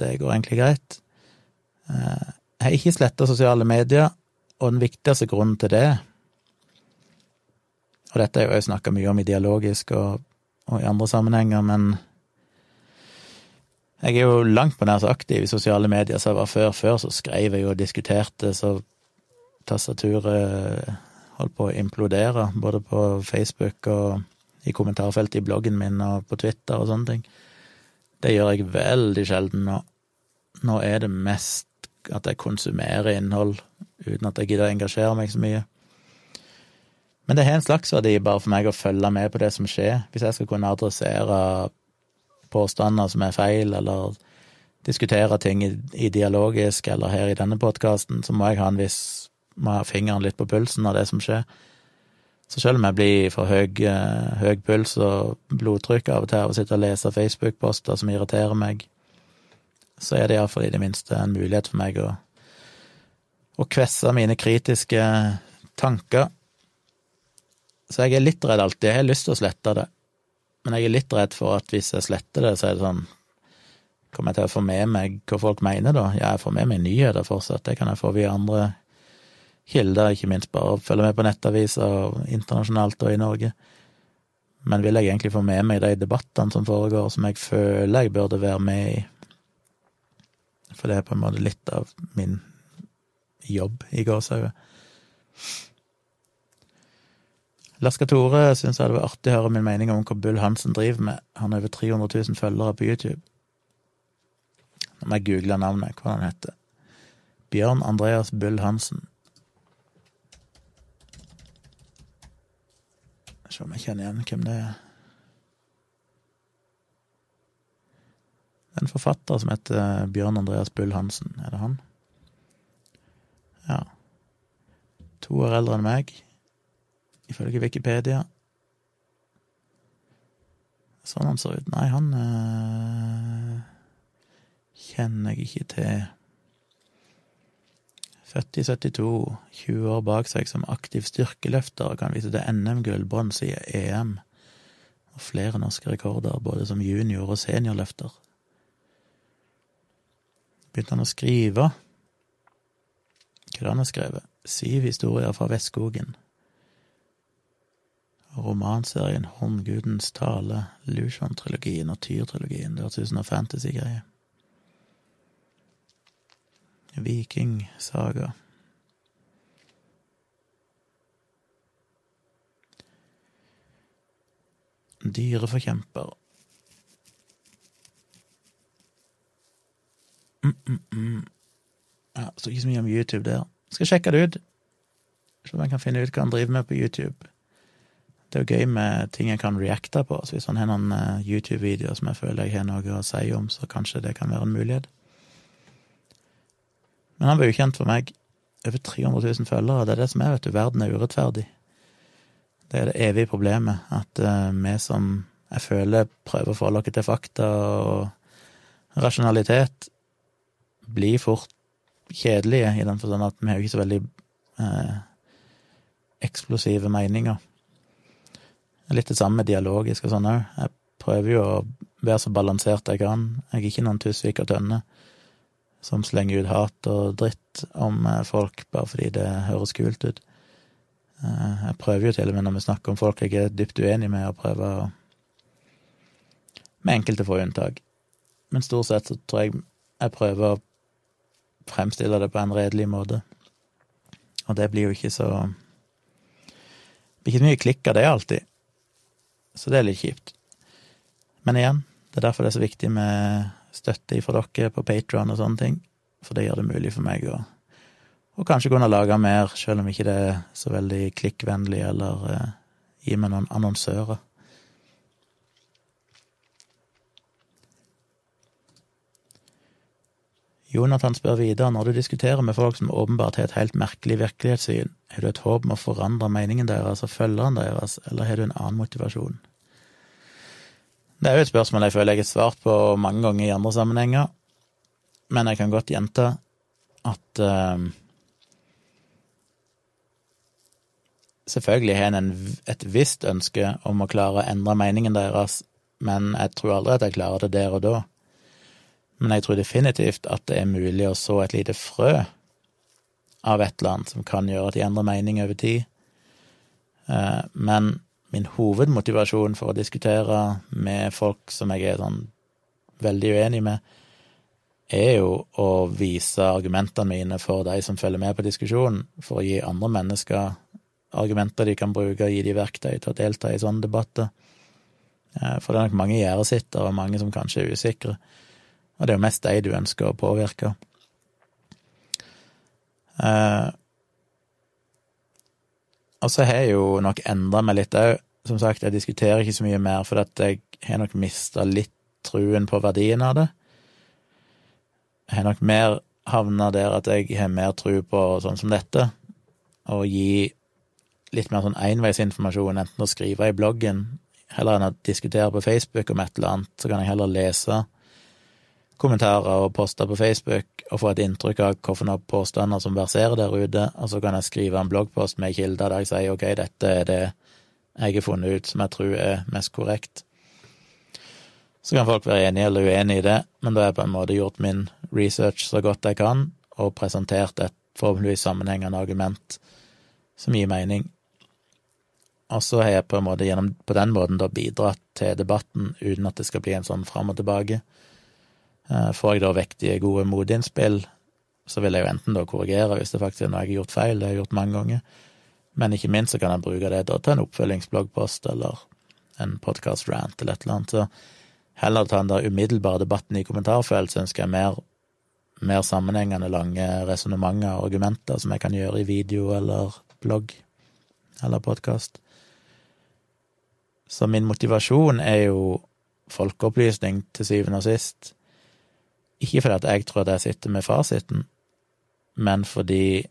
det går egentlig greit. Eh, jeg har ikke sletta sosiale medier, og den viktigste grunnen til det Og dette har jeg jo snakka mye om i dialogisk og, og, i andre sammenhenger, men jeg er jo langt på nær så aktiv i sosiale medier som jeg var før. Før så skrev jeg jo og diskuterte, så tastaturet holdt på å implodere, både på Facebook og i kommentarfeltet i bloggen min og på Twitter og sånne ting. Det gjør jeg veldig sjelden nå. Nå er det mest at jeg konsumerer innhold uten at jeg gidder å engasjere meg så mye. Men det har en slags verdi bare for meg å følge med på det som skjer. Hvis jeg skal kunne adressere påstander som er feil, eller diskutere ting i, i dialogisk eller her i denne podkasten, så må jeg ha en viss må ha fingeren litt på pulsen av det som skjer. Så selv om jeg blir for høy, eh, høy puls og blodtrykk av og til av å sitte og lese Facebook-poster som irriterer meg, så er det iallfall i det minste en mulighet for meg å, å kvesse mine kritiske tanker. Så jeg er litt redd alltid. Jeg har lyst til å slette det, men jeg er litt redd for at hvis jeg sletter det, så er det sånn Kommer jeg til å få med meg hva folk mener, da? Ja, jeg får med meg nyheter fortsatt, det kan jeg få via andre kilder, ikke minst bare følge med på nettaviser internasjonalt og i Norge. Men vil jeg egentlig få med meg de debattene som foregår, som jeg føler jeg burde være med i? For det er på en måte litt av min jobb i gåsehauget. Laska Tore syns jeg det var artig å høre min mening om hva Bull Hansen driver med. Han har over 300 000 følgere på YouTube. Nå må jeg google navnet, hva han heter. Bjørn Andreas Bull Hansen. Se om jeg kjenner igjen hvem det er. En forfatter som heter Bjørn Andreas Bull Hansen. Er det han? Ja. To år eldre enn meg, ifølge Wikipedia. Sånn han ser ut. Nei, han øh, kjenner jeg ikke til. Født i 72, 20 år bak seg som aktiv styrkeløfter, kan vise til NM-gull, bronse i EM og flere norske rekorder, både som junior- og seniorløfter. Begynte han å skrive. Hva er det han har skrevet? Syv historier fra Vestskogen. Romanserien Håndgudens tale, Lucian-trilogien og Tyr-trilogien. Det hørtes ut som noe fantasy-greie. Vikingsaga. Dyreforkjemper. Mm, mm, mm. Ja, Står ikke så mye om YouTube der. Skal sjekke det ut. Se om jeg kan finne ut hva han driver med på YouTube. Det er jo gøy med ting jeg kan reacte på, så hvis han har noen uh, YouTube-videoer som jeg føler jeg har noe å si om, så kanskje det kan være en mulighet. Men han var ukjent for meg. Over 300 000 følgere. Det er det som er, vet du. Verden er urettferdig. Det er det evige problemet, at uh, vi som jeg føler prøver å forholde oss til fakta og rasjonalitet, blir fort kjedelige, i den forstand at vi har jo ikke så veldig uh, eksplosive meninger. Litt det samme med dialogisk og sånn òg. Jeg prøver jo å være så balansert jeg kan. Jeg er ikke noen Tusvik og Tønne som slenger ut hat og dritt om eh, folk bare fordi det høres kult ut. Eh, jeg prøver jo til og med når vi snakker om folk jeg er dypt uenig med, å prøve å Med enkelte få unntak. Men stort sett så tror jeg jeg prøver å fremstille det på en redelig måte. Og det blir jo ikke så Det blir ikke så mye klikk av det alltid. Så det er litt kjipt. Men igjen, det er derfor det er så viktig med støtte fra dere på Patron og sånne ting, for det gjør det mulig for meg å og kanskje kunne lage mer, selv om ikke det er så veldig klikkvennlig, eller eh, gi meg noen annonsører. Jonathan spør videre, når du diskuterer med folk som åpenbart har et helt merkelig virkelighetssyn, har du et håp om å forandre meningen deres og følgeren deres, eller har du en annen motivasjon? Det er jo et spørsmål jeg føler jeg har svart på mange ganger i andre sammenhenger, men jeg kan godt gjenta at uh, Selvfølgelig har en et visst ønske om å klare å endre meningen deres, men jeg tror aldri at jeg klarer det der og da. Men jeg tror definitivt at det er mulig å så et lite frø av et eller annet som kan gjøre at de endrer mening over tid. Uh, men min hovedmotivasjon for å diskutere med folk som jeg er sånn veldig uenig med, er jo å vise argumentene mine for de som følger med på diskusjonen, for å gi andre mennesker argumenter de kan bruke, gi de verktøy til å delta i sånne debatter. Eh, for det er nok mange gjerdesittere, og mange som kanskje er usikre, og det er jo mest de du ønsker å påvirke. Eh, og så har jeg jo nok endra meg litt òg. Som sagt, jeg diskuterer ikke så mye mer, for at jeg har nok mista litt truen på verdien av det. Jeg har nok mer havna der at jeg har mer tru på sånn som dette, å gi litt mer sånn enveisinformasjon, enten å skrive i bloggen, heller enn å diskutere på Facebook om et eller annet, så kan jeg heller lese kommentarer og poster på Facebook og få et inntrykk av hvilke påstander som verserer der ute, og så kan jeg skrive en bloggpost med kilder der jeg sier ok, dette er det jeg har funnet ut som jeg tror er mest korrekt. Så kan folk være enige eller uenige i det, men da har jeg på en måte gjort min research så godt jeg kan, og presentert et forhåpentligvis sammenhengende argument som gir mening. Og så har jeg på en måte gjennom, på den måten da bidratt til debatten uten at det skal bli en sånn fram og tilbake. Eh, får jeg da vektige, gode motinnspill, så vil jeg jo enten da korrigere hvis det faktisk er noe jeg har gjort feil, det har jeg gjort mange ganger, men ikke minst så kan jeg bruke det da til en oppfølgingsbloggpost eller en podkast-rant eller et eller annet. Så heller ta den der umiddelbare debatten i kommentarfelt, så ønsker jeg mer, mer sammenhengende, lange resonnementer og argumenter som jeg kan gjøre i video eller blogg eller podkast. Så min motivasjon er jo folkeopplysning til syvende og sist. Ikke fordi at jeg tror at jeg sitter med fasiten, men fordi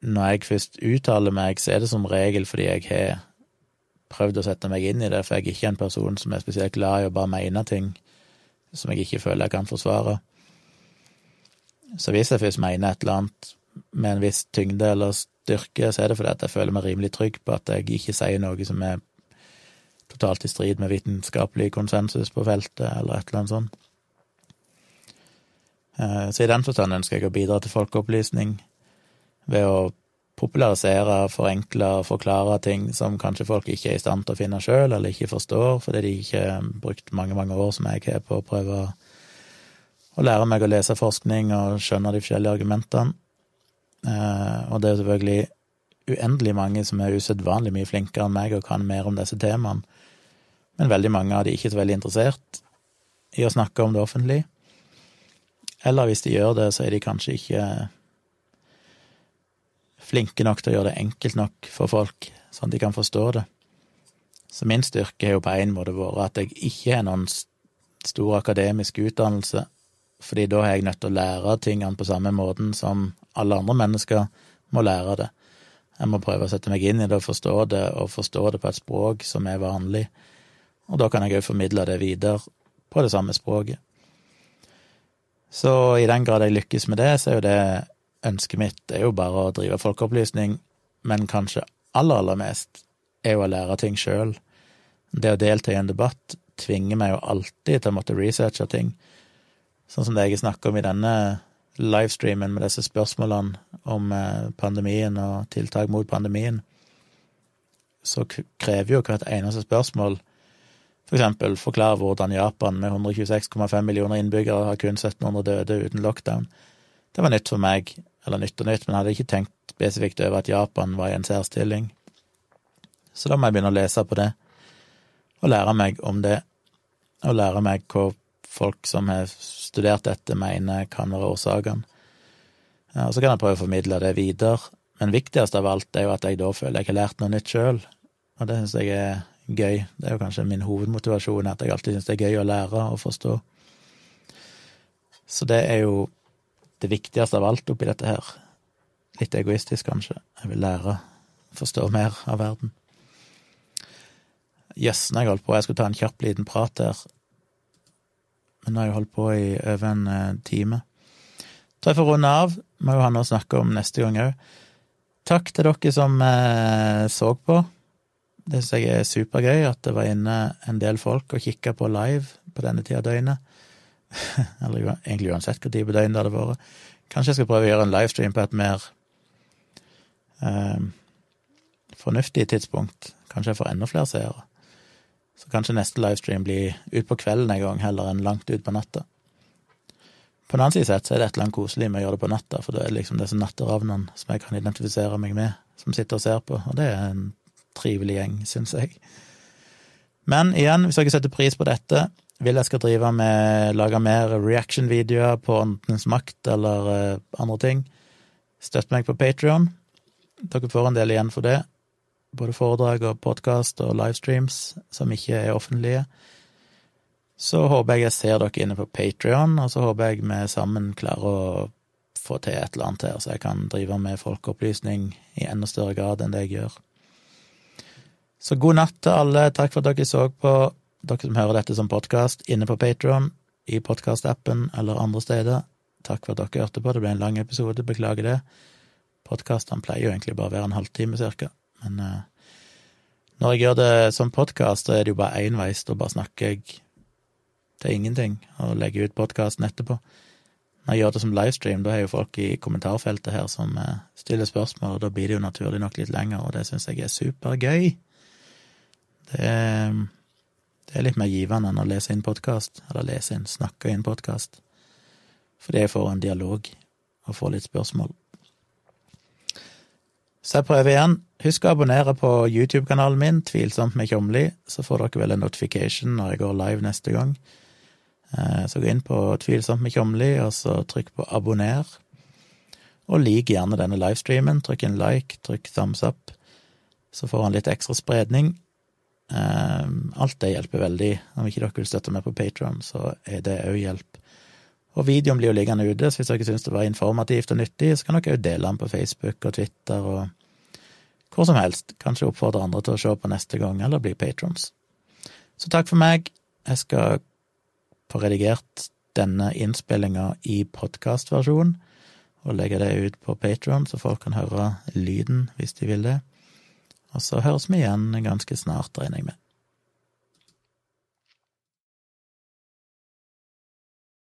når jeg først uttaler meg, så er det som regel fordi jeg har prøvd å sette meg inn i det, for jeg er ikke en person som er spesielt glad i å bare mene ting som jeg ikke føler jeg kan forsvare. Så hvis jeg først mener et eller annet med en viss tyngde eller styrke, så er det fordi at jeg føler meg rimelig trygg på at jeg ikke sier noe som er totalt i strid med vitenskapelig konsensus på feltet, eller et eller annet sånt. Eh, så i den forstand ønsker jeg å bidra til folkeopplysning ved å popularisere, forenkle og forklare ting som kanskje folk ikke er i stand til å finne sjøl, eller ikke forstår, fordi de ikke har brukt mange, mange år som jeg har på å prøve å lære meg å lese forskning og skjønne de forskjellige argumentene. Eh, og det er selvfølgelig uendelig mange som er usedvanlig mye flinkere enn meg og kan mer om disse temaene, men veldig mange av de er ikke så veldig interessert i å snakke om det offentlig. Eller hvis de gjør det, så er de kanskje ikke flinke nok til å gjøre det enkelt nok for folk, sånn at de kan forstå det. Så min styrke har jo på en måte vært at jeg ikke har noen stor akademisk utdannelse, fordi da er jeg nødt til å lære tingene på samme måten som alle andre mennesker må lære det. Jeg må prøve å sette meg inn i det og forstå det, og forstå det på et språk som er vanlig, og da kan jeg òg formidle det videre på det samme språket. Så i den grad jeg lykkes med det, så er jo det ønsket mitt det er jo bare å drive folkeopplysning, men kanskje aller, aller mest er jo å lære ting sjøl. Det å delta i en debatt tvinger meg jo alltid til å måtte researche ting. Sånn som det jeg snakker om i denne livestreamen med disse spørsmålene om eh, pandemien og tiltak mot pandemien, så krever jo hvert eneste spørsmål for eksempel forklare hvordan Japan med 126,5 millioner innbyggere har kun 1700 døde uten lockdown. Det var nytt for meg, eller nytt og nytt, men jeg hadde ikke tenkt spesifikt over at Japan var i en særstilling. Så da må jeg begynne å lese på det, og lære meg om det, og lære meg hva folk som har studert dette, mener kan være årsakene. Ja, så kan jeg prøve å formidle det videre, men viktigst av alt er jo at jeg da føler jeg har lært noe nytt sjøl, og det syns jeg er gøy. Det er jo kanskje min hovedmotivasjon, at jeg alltid syns det er gøy å lære og forstå. Så det er jo det viktigste av alt oppi dette her. Litt egoistisk, kanskje. Jeg vil lære, forstå mer av verden. Jøssen, jeg holdt på. Jeg skulle ta en kjapp liten prat der. Men nå har jeg holdt på i over en eh, time. Så jeg får runde av. Må jo ha noe å snakke om neste gang òg. Takk til dere som eh, så på. Det syns jeg er supergøy at det var inne en del folk og kikka på live på denne tida av døgnet. Eller egentlig uansett hvor tid på døgnet det hadde vært. Kanskje jeg skal prøve å gjøre en livestream på et mer eh, fornuftig tidspunkt. Kanskje jeg får enda flere seere. Så kanskje neste livestream blir utpå kvelden en gang, heller enn langt utpå natta. På den annen side sett så er det et eller annet koselig med å gjøre det på natta, for det er liksom disse natteravnene som jeg kan identifisere meg med, som sitter og ser på, og det er en trivelig gjeng, syns jeg. Men igjen, hvis dere setter pris på dette, vil jeg skal drive med lage mer reaction-videoer på Åndenes makt eller uh, andre ting, støtt meg på Patrion. Dere får en del igjen for det. Både foredrag og podkast og livestreams som ikke er offentlige. Så håper jeg jeg ser dere inne på Patrion, og så håper jeg vi sammen klarer å få til et eller annet her, så jeg kan drive med folkeopplysning i enda større grad enn det jeg gjør. Så god natt til alle. Takk for at dere så på dere som hører dette som podkast inne på Patron, i podkastappen eller andre steder. Takk for at dere hørte på. Det ble en lang episode, beklager det. Podkastene pleier jo egentlig bare å være en halvtime cirka, men uh, når jeg gjør det som podkast, så er det jo bare énveis. Da bare snakker jeg til ingenting og legger ut podkasten etterpå. Når jeg gjør det som livestream, da er jo folk i kommentarfeltet her som uh, stiller spørsmål, og da blir det jo naturlig nok litt lenger, og det syns jeg er supergøy. Det er det er litt mer givende enn å lese inn podkast, eller lese inn, snakke inn podkast, fordi jeg får en dialog og får litt spørsmål. Så jeg prøver igjen. Husk å abonnere på YouTube-kanalen min, Tvilsomt med Tjomli, så får dere vel en notification når jeg går live neste gang. Eh, så gå inn på Tvilsomt med Tjomli, og så trykk på abonner. Og lik gjerne denne livestreamen. Trykk en like, trykk thumbs up, så får han litt ekstra spredning. Ehm, alt det hjelper veldig. Om ikke dere vil støtte meg på Patron, så er det òg hjelp. Og videoen blir jo liggende ute, så hvis dere syns det var informativt og nyttig, så kan dere jo dele den på Facebook og Twitter og hvor som helst. Kanskje oppfordre andre til å se på neste gang, eller bli patrons. Så takk for meg. Jeg skal få redigert denne innspillinga i podkastversjon og legge det ut på Patron, så folk kan høre lyden hvis de vil det. Og så høres vi igjen ganske snart, regner jeg med.